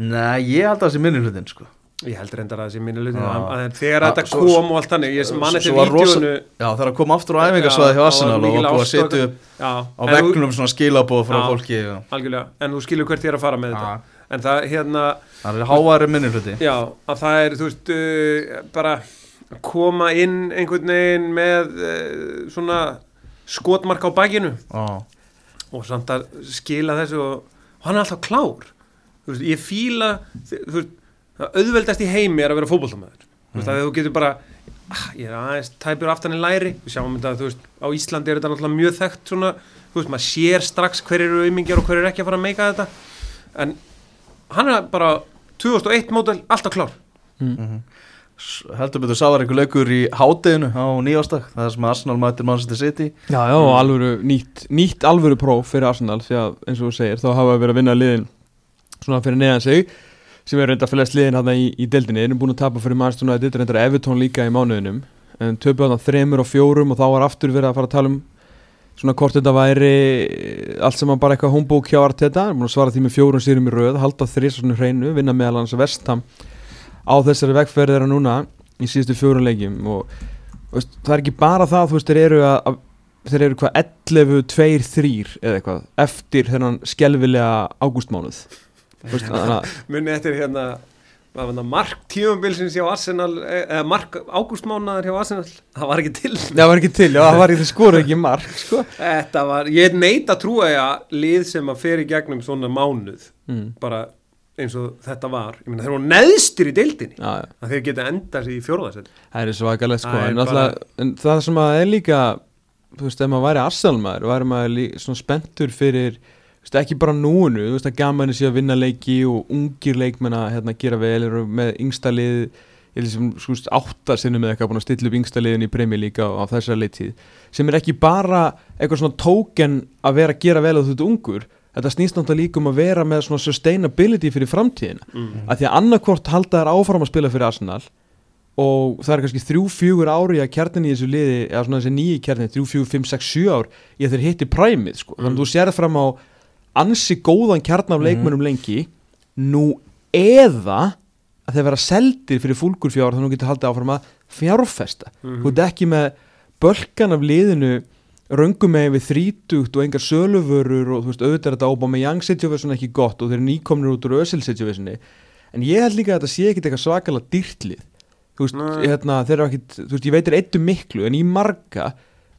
Nei, ég held að það sé minni hlutin sko. Ég heldur reyndar að það sé minni hlutin að þegar þetta svo- kom og allt þannig ég man eftir Svo vídjónu Já, þegar að koma aftur á æfingarsvæði hjá Já, Arsenal það og búið að setja upp já, á veggnum svona skilabóð frá fólki en þú skilur hvert ég er að fara með þetta. En það hérna Það er háværi minni hluti. Já, að það er, þú veist, uh, bara að koma inn einhvern veginn með uh, svona skotmark á bakinu. Já, og samt að skila þessu og, og hann er alltaf klár. Þú veist, ég fíla, þú veist, auðveldast í heimi er að vera fótboltamæður. Þú veist, að þú getur bara, ah, ég er aðeins tæpur aftan í læri, við sjáum þetta, þú veist, á Íslandi er þetta náttúrulega mjög þekkt svona, þú veist, maður sér strax hver eru aumingjar og hver eru ekki að fara að meika þetta, en hann er bara 2001 mótel, alltaf klár. S- heldur betur sáðar einhver leikur í hádeginu á nýjástak það er sem Arsenal mætir Manchester City. Já, já, og alvöru, nýtt, nýtt alvöru próf fyrir Arsenal því að eins og þú segir, þá hafa verið að vinna liðin svona fyrir neðan sig sem er reynda að flest liðin hann í, í deildinni. Erum búin að tapa fyrir Manchester United, reynda Evertón líka í mánuðinum, en töpu þarna þremur og fjórum og þá var aftur verið að fara að tala um svona hvort þetta væri allt sem bara eitthvað homebók hjá Arteta. Er búin að svara því með fjórum sýrum í röð halda þrísarnu hreinu, vinna meðal hans vestam á þessari vegferð þeirra núna í síðustu fjórum leikjum og veist, það er ekki bara það þú veist, þeir eru að, þeir eru hvað 11, 2, 3 eða eitthvað eftir þennan skelvilega ágústmánuð að Munni eftir hérna, mark tímabilsins hjá Arsenal, eh, eða mark ágústmánaðar hjá Arsenal, það var ekki til. það var ekki til, já það var ekki það skoru ekki mark sko. Var, ég neit að trúa að lið sem að fer í gegnum svona mánuð, mm. bara eins og þetta var, ég meina þeir voru neðstir í deildinni, já, já. að þeir geta endað sér í fjórðarsett. Það er svakalegt sko er en, bara... en það sem að er líka þú veist, ef maður væri Arsenal-maður væri maður lí, svona spenntur fyrir þú veist, ekki bara núinu, þú veist að gaman sé að vinna leiki og ungir leikmenn að hérna, gera vel, eru með yngsta lið held sem sko áttasinnum eða eitthvað búin að stilla upp yngsta liðin í Premier League á, þessari leiktíð, sem er ekki bara eitthvað svona tóken að vera að gera vel að þú ert ungur, þetta snýst náttúrulega líka um að vera með svona sustainability fyrir framtíðina. Mm. að því að annarkvort halda þær áfram að spila fyrir Arsenal og það er kannski þrjú, fjögur ári að kjarnin í þessu liði, eða svona þessi nýji kjarnin þrjú, fjögur, fimm, sex, sjö ár í að þeir hitti præmið, sko, þannig að þú sérð fram á ansi góðan kjarn af leikmönnum lengi. Nú eða að þeir vera seldir fyrir fúlgur fjár þannig að þú getur haldið áfram að fjárfesta. Mhm. þú ert ekki með bölkan af liðinu röngum með við þrítugt og engar söluvörur og þú veist auðvitað er þetta Young situation ekki gott og þeir eru nýkomnir út úr Ösil situationi. En ég held líka að þetta sé ekkit eitthvað svakalega dýrtlið. Þú veist, hérna, þeir eru ekkit þú veist, ég veitir eittu miklu en í marga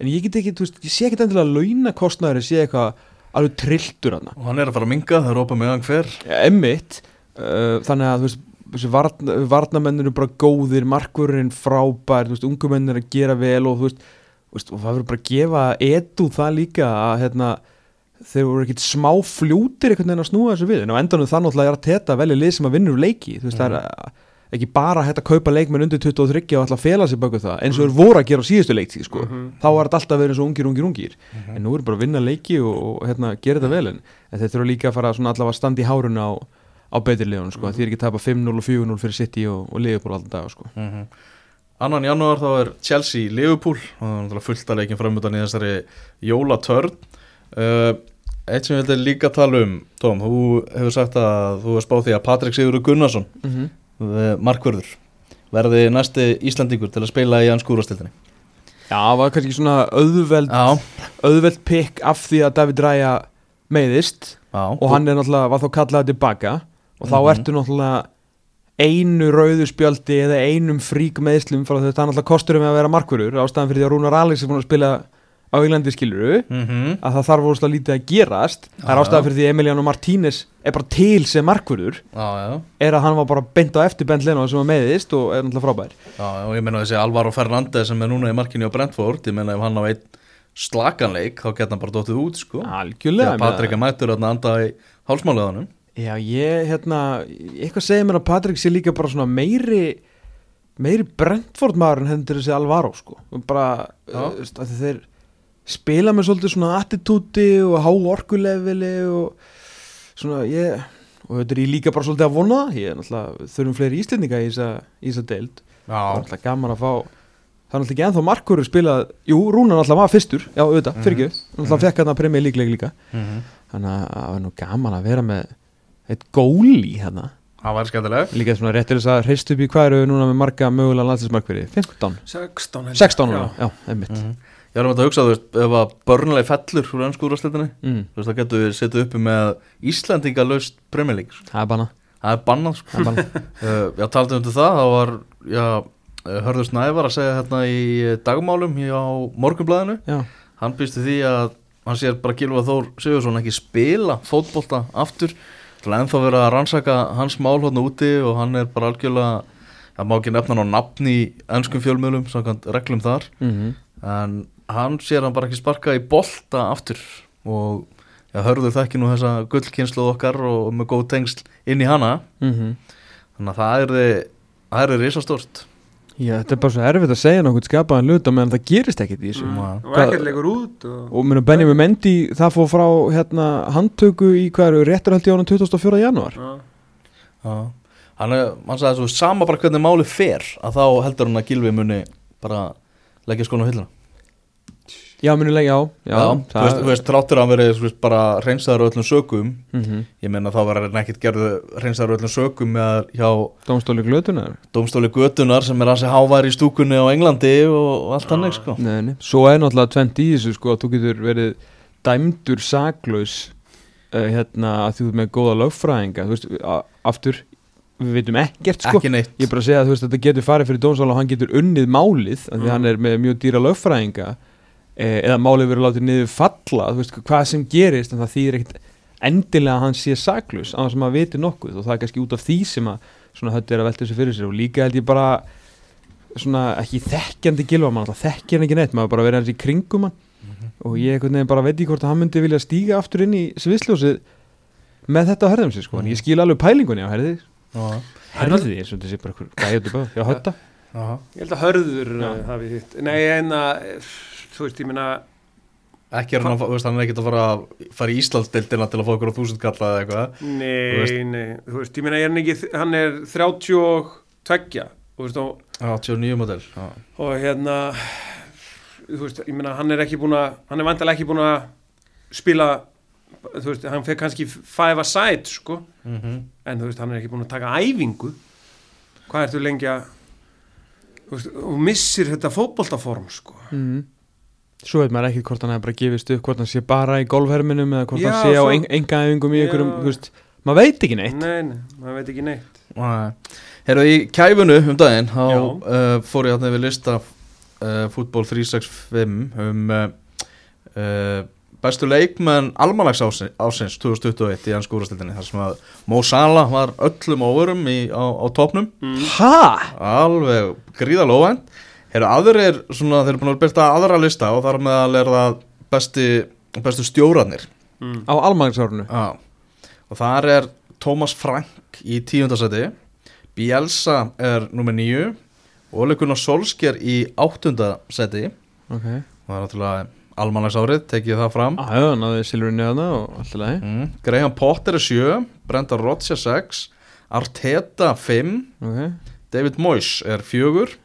en ég get ekki, þú veist, ég sé ekkit endilega að launakostnaður sé eitthvað alveg trilltur hana og hann er að fara að minga það er hann hver emmitt uh, þannig að þú veist þessi varna, varnamenn eru bara góðir markurinn frábær, þú veist, ungumenn er að gera vel og þú veist, veist og það verður bara að gefa edu það líka að hérna, þeir voru ekkit smá fljótir einhvern veginn að snúa þessu við. En á endanum það náttúrulega er að teta velja lið sem að vinnur leiki, þú veist, það er uh, ekki bara að kaupa leikmenn undir 23 og alltaf að fela sig baku það, eins og þeir voru að gera á síðustu leiktíð, sko, Mhm. þá var þetta alltaf verið eins og ungir, ungir, ungir en nú er bara að vinna leiki og, og hérna, gera þetta vel. En, en þeir þurfa líka að fara allavega að standa í hárun á, á betri liðunum sko. því er ekki að tapa 5-0 og 4-0 fyrir City og, og Liverpool alltaf sko. Annan janúar þá er Chelsea Liverpool og það er náttúrulega fullt að leikin framöndan í þessari jólatörn uh, Eitt sem ég vildi líka tala um Tom, þú hefur sagt að þú hefur spáð því að Patrik Sigurður Gunnarsson mm -hmm. markvörður verði næsti Íslandingur til að spila í hans skúrastildinni Já, það var kannski svona auðveld, Já, auðveld pikk af því að David Raya meiðist já og hann er náttúrulega, var þá kallaði tilbaka og þá Mhm. ertu náttúrulega einu rauðu spjöldi eða einum frík meðslum frá þetta náttúrulega kosturum að vera markvörður ástæðan fyrir því að Rúnar Alex er búin að spila á Englandi skiluru mm að það þarf óslega lítið að gerast. Það er ástæðan fyrir því Emiliano Martínez er bara til sem markvörður Já, já, er að hann var bara beint á eftir Bent Leno sem var meðist og er náttúrulega frábær. Já, og ég meina þessi Alvaro Fernandez sem er núna í markinu á Brentford ég meina ef hann á einn slakanleik þá geta hann bara dóttið út sko. Algjörlega er að Já, ég, hérna, eitthvað segir mér að Patrik sé líka bara svona meiri meiri Brentford maður en hendur þessi Alvaro, sko. Bara, uh, að þeir spila með svolítið svona attitúti og há orkuleveli og svona, ég og þetta er ég líka bara svolítið að vona ég er náttúrulega, þurfum fleiri íslendinga í þessa, í þessa deild, það er náttúrulega gaman að fá það er náttúrulega ekki ennþá markur spilað jú, Rúnar náttúrulega var fyrstur, já, auðvitað, Mhm. fyrir ekki náttúrulega fekk hann að premja líklega líka. Mhm. þannig að það var nú gaman að vera með eitt góli hérna það var skemmtileg líka svona rétt til þess að hreist upp í hvað eru núna með marga mögulega landslismarkveri 15, 16 held ég. 16 núna, Já. já, einmitt Mhm. Ég var um að hugsa, þú veist, ef að börnlega fellur úr ennsku úrvarsleitinni, mm, þú veist, þá getur við setið uppi með Íslandinga laust Premier League sko. það er bana, Það er bannað, sko það er bana. uh, Já, talandi um það, þá var, já, uh, hörður Snævar að segja hérna í dagmálum hjá Morgunblæðinu já, Hann býstu því að hann sér bara Gilva Þór Sigursson ekki spila fótbolta aftur ennþá verið að rannsaka hans mál hérna úti og hann er bara algjörlega það má ekki nefna hann á nafn í ennskum fjölmjölum, samkvæmt reglum þar. Mm en hann sér hann bara ekki sparka í bolta aftur og já, hörður þekki nú þessa gullkynslu okkar og með góð tengsl inn í hana. -hmm. þannig að það er það er risastórt já, þetta er bara svo erfitt að segja nokkuð skapaðan hluta meðan það gerist ekkit í þessu Mm. Og ekkert leikur út og... og mér Benjamin Mendy, það fór frá hérna, handtöku í hvað eru rétturhaldi á hann 24. janúar Já. já. hann er, hann sagði svo sama bara hvernig máli fer að þá heldur hann að Gilvi muni bara leggja skonu á hilluna já, minulega, já, já, þú veist, þú veist, tráttur að verið bara reynsaður öllum sökum. Mm ég meina þá var hann ekkit gerðu reynsaður öllum sökum með hjá Dómstóli glötunar? Dómstóli Götunar sem er hansi hávær í stúkunni á Englandi og, allt hannig sko. Nei, nei. Svo er náttúrulega tvent í þessu sko að þú getur verið dæmdur saklaus uh, hérna að þú ert með góða lögfræðinga þú veist, aftur við veitum ekkert sko. Ekki neitt. Ég er bara að segja að veist þetta getur farið fyrir dómstóla og hann getur unnið málið af því Mm. hann er með mjög dýra lögfræðinga eða málið verið látið niður falla þú veist hvað sem gerist en það þýðir ekkert endilega að hann sé saklaus annars sem að viti nokkuð og það er kannski út af því sem að svona hötti er að velta þessu fyrir sér og líka held ég bara svona ekki þekkjandi gilva mann þekkja hann ekki neitt maður bara verið hans í kringum hann. Og ég einhvern veginn bara veit ekki hvort að hann myndi vilja stíga aftur inn í sviðsljósið með þetta á herðum sér sko en ég skil alveg pælingunni á herði Já, herði ég svona þessi bara hver gæði bara já hötta ég held að hörður uh, hafi hitt. Nei en að þú veist ég meina Ekki er hann að, þú veist, hann er ekkert að fara að fara í Íslandsdeildina til að fá okkur á þúsund kalla eða eitthvað Þú nei veist. nei þú veist ég meina ég er hann ekki hann er 32 þú veist og, 89 model Já, og hérna þú veist ég meina hann er ekki búin að hann er vantilega ekki búin að spila þú veist hann fekk kannski five a side sko Mhm. en þú veist hann er ekki búin að taka æfingu hvað ertu lengi að þú veist og missir þetta fótboltaform sko mm. Svo veit maður ekki hvort hann hefur bara gefist upp hvort hann sé bara í golfherminum eða hvort Já, hann sé á svo- en, engaæfingum í Já. einhverjum, þú veist maður veit ekki neitt nei, nei, maður veit ekki neitt Nei. Herru, í kæfunu um daginn þá Já. uh, fór ég að við lista uh, fútból 365 um uh, uh, bestu leikmenn almanags ásins, ásins 2021 í hans skúrastildinni þar sem að Mo Salah var öllum óverum í, á, á topnum mm. Ha? alveg gríðal Herru, aðrir svona, þeir eru búin að byrta aðra lista og þar meðal er það besti, bestu stjóranir Mm. Á almanagsárunu Já, og þar er Thomas Frank í tíundasæti Bielsa er nummer nýju Ole Gunnar Solskjær í áttundasæti Ok. Og það er náttúrulega almanagsárið, tekið það fram. Já, já, náðu silfurinu þarna og allt í lagi. Mm. Graham Potter er sjö Brenda Rodgers 6 Arteta 5 Ok. David Moyes er fjögur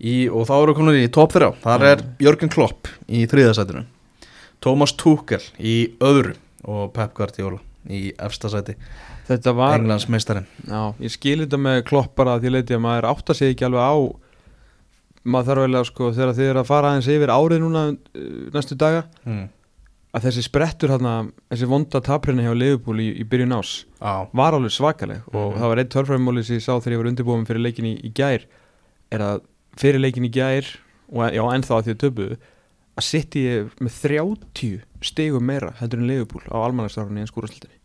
í, og þá eru komin í top 3 þar er Jörgen Klopp í þriðasætinu Thomas Tuchel í öðru og Pep Guardiola í efsta sæti. Þetta var Englands meistarinn Já, ég skil þetta með klopp bara því leiti að maður átta sig ekki alveg á maður þarf vel að sko þegar þið er að fara aðeins yfir árið núna uh, næstu daga mm. að þessi sprettur hérna, þessi vonda taprinni hjá Liverpool í, í byrjun ás á, var alveg svakaleg og Mhm. það var einn törfræðmóli sem ég sá þegar ég var undirbúin fyrir leikin í, í gær er að fyrir leikin í gær og já, ennþá að því að töpuðu að sitt ég með 30 stegum meira heldur en Liverpool á almanagstarfinni en skúraslutinni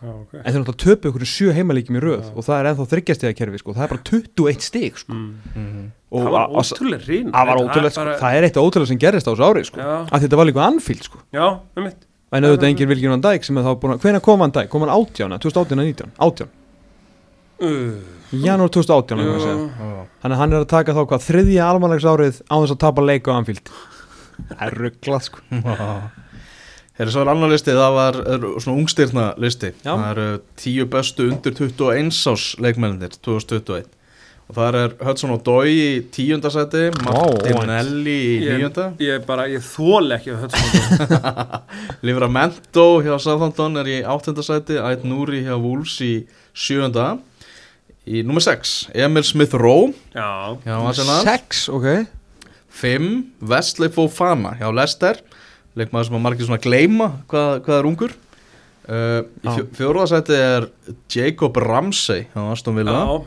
Já, ok en þeir náttúrulega töpu ykkur sjö heimaleikjum í röð og það er ennþá þryggjastega kerfi sko. það er bara 21 stig sko. mm. Mhm. og Það var ótrúlega rín það var ótrúlega, sko. það er eitt ótrúlega sem gerist á þessu ári sko. Að þetta var líka anfíld sko. já, um mitt en auðvitað enginn Vilgin Van Dijk sem er þá búin að hvenær kom Van Dijk, kom hann 18, 2018 eða 19 18, uh, janúar 2018 langar mig að segja. Já. þannig að hann er að taka þá hvað þriðja almanlegs árið á þess að tapa leik á anfíld það er rugglað sko. Svo er annar listi, það var er, svona ungstyrna listi Já. Það eru tíu bestu undir 21 ás leikmennir 2021 Og það er Hudson Odoi í tíundasæti Martinelli í ég, níunda ég bara, ég þól ekki Livramento hjá Southampton er í áttundasæti Ait Núri hjá Wolves í sjöunda Í nummer 6, Emil Smith Rowe. Já, hjá Arsenal 6, ok. 5, Wesley Fofana. Hjá Leicester leikmaður sem að margir svona gleyma hvað, hvað er ungur. Uh, í fjó, fjóruðasæti er Jacob Ramsey hjá Aston Villa já,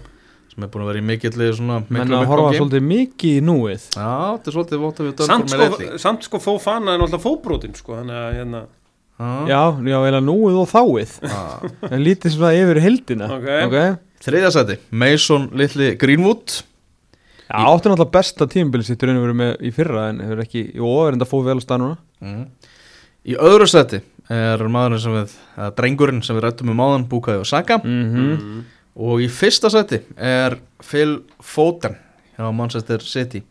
sem er búin að vera í mikilli svona menn að horfa svolítið mikið í núið. Já, þetta er svolítið vótt að við döndum með sko, leitli samt sko fófana er náttúrulega fóbrotin sko, þannig að hérna, já, já, eða núið og þáið. En lítið svona yfir heldina Ok. okay. Þriðasæti, Mason Litli Greenwood. Já, átti náttúrulega besta tímabili sitt í raun og veru með í fyrra en hefur ekki, jú, er enda fóð vel að stað núna. Mm. Í öðru sæti er maðurinn sem við, eða drengurinn sem við rættum um áðan, Bukayo Saka. Mm mm. Og í fyrsta sæti er Phil Foden hjá Manchester City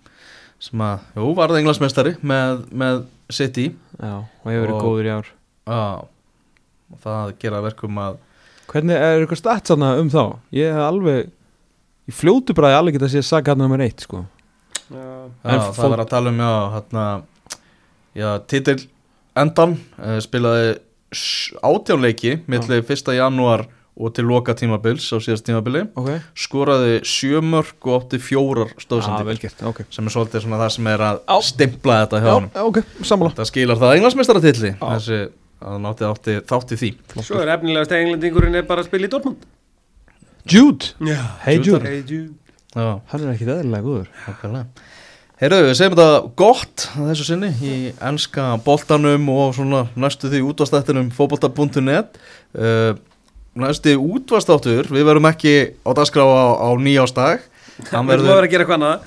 sem að, jú, varði englandsmeistari með, með City. Já, og hefur verið Og- góður í ár Já, og það gera að verkum að Hvernig er eitthvað stats þarna um þá? Ég hef alveg í fljótu bræði alveg geta að sé Saka hann nummer eitt sko. Já, það Fo- var að tala um já, hérna, já, titil endan uh, spilaði s- 18 leiki milli 1. janúar og til loka tímabils á síðast tímabili. Ok, skoraði 7 mörg og átti fjórar já, stóðsendir vel gert, ok. Sem er svolítið svona það sem er að stimpla þetta hjá Já, hann já, ok, sammála. Það skilar það englandsmeistaratilli Já. þessi að hann átti, átti þátti því. Svo er efnilegast englendingurinn er bara að spila í Dortmund. Jude, Já, hey Jude. Hey Jude. Já, Hann er ekkit eðlilega góður. Heyrðu, við segjum þetta gott að þessu sinni í enska boltanum og svona næstu því útvastættinum fótbolta.net uh, Næstu útvastáttur, við verum ekki á dagskrá á, á nýjástag Við erum verður að gera eitthvað annað.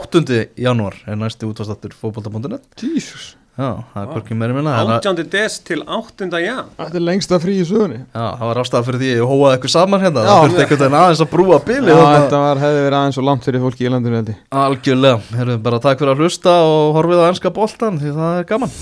8. janúar er næstu útvastáttur fótbolta.net Jesus Já, það er hvorki meiri minna en að- 18. des til 8. jan Þetta er lengsta frí í sögunni Já, það var ástæða fyrir því að ég hóaði eitthvað saman hérna Já. Það þurfti einhvern veginn aðeins að brúa bíli Já, þetta var, hefði verið aðeins og langt fyrir fólki í landinu held ég Algjörlega, herru bara takk fyrir að hlusta og horfið á ennska boltan því það er gaman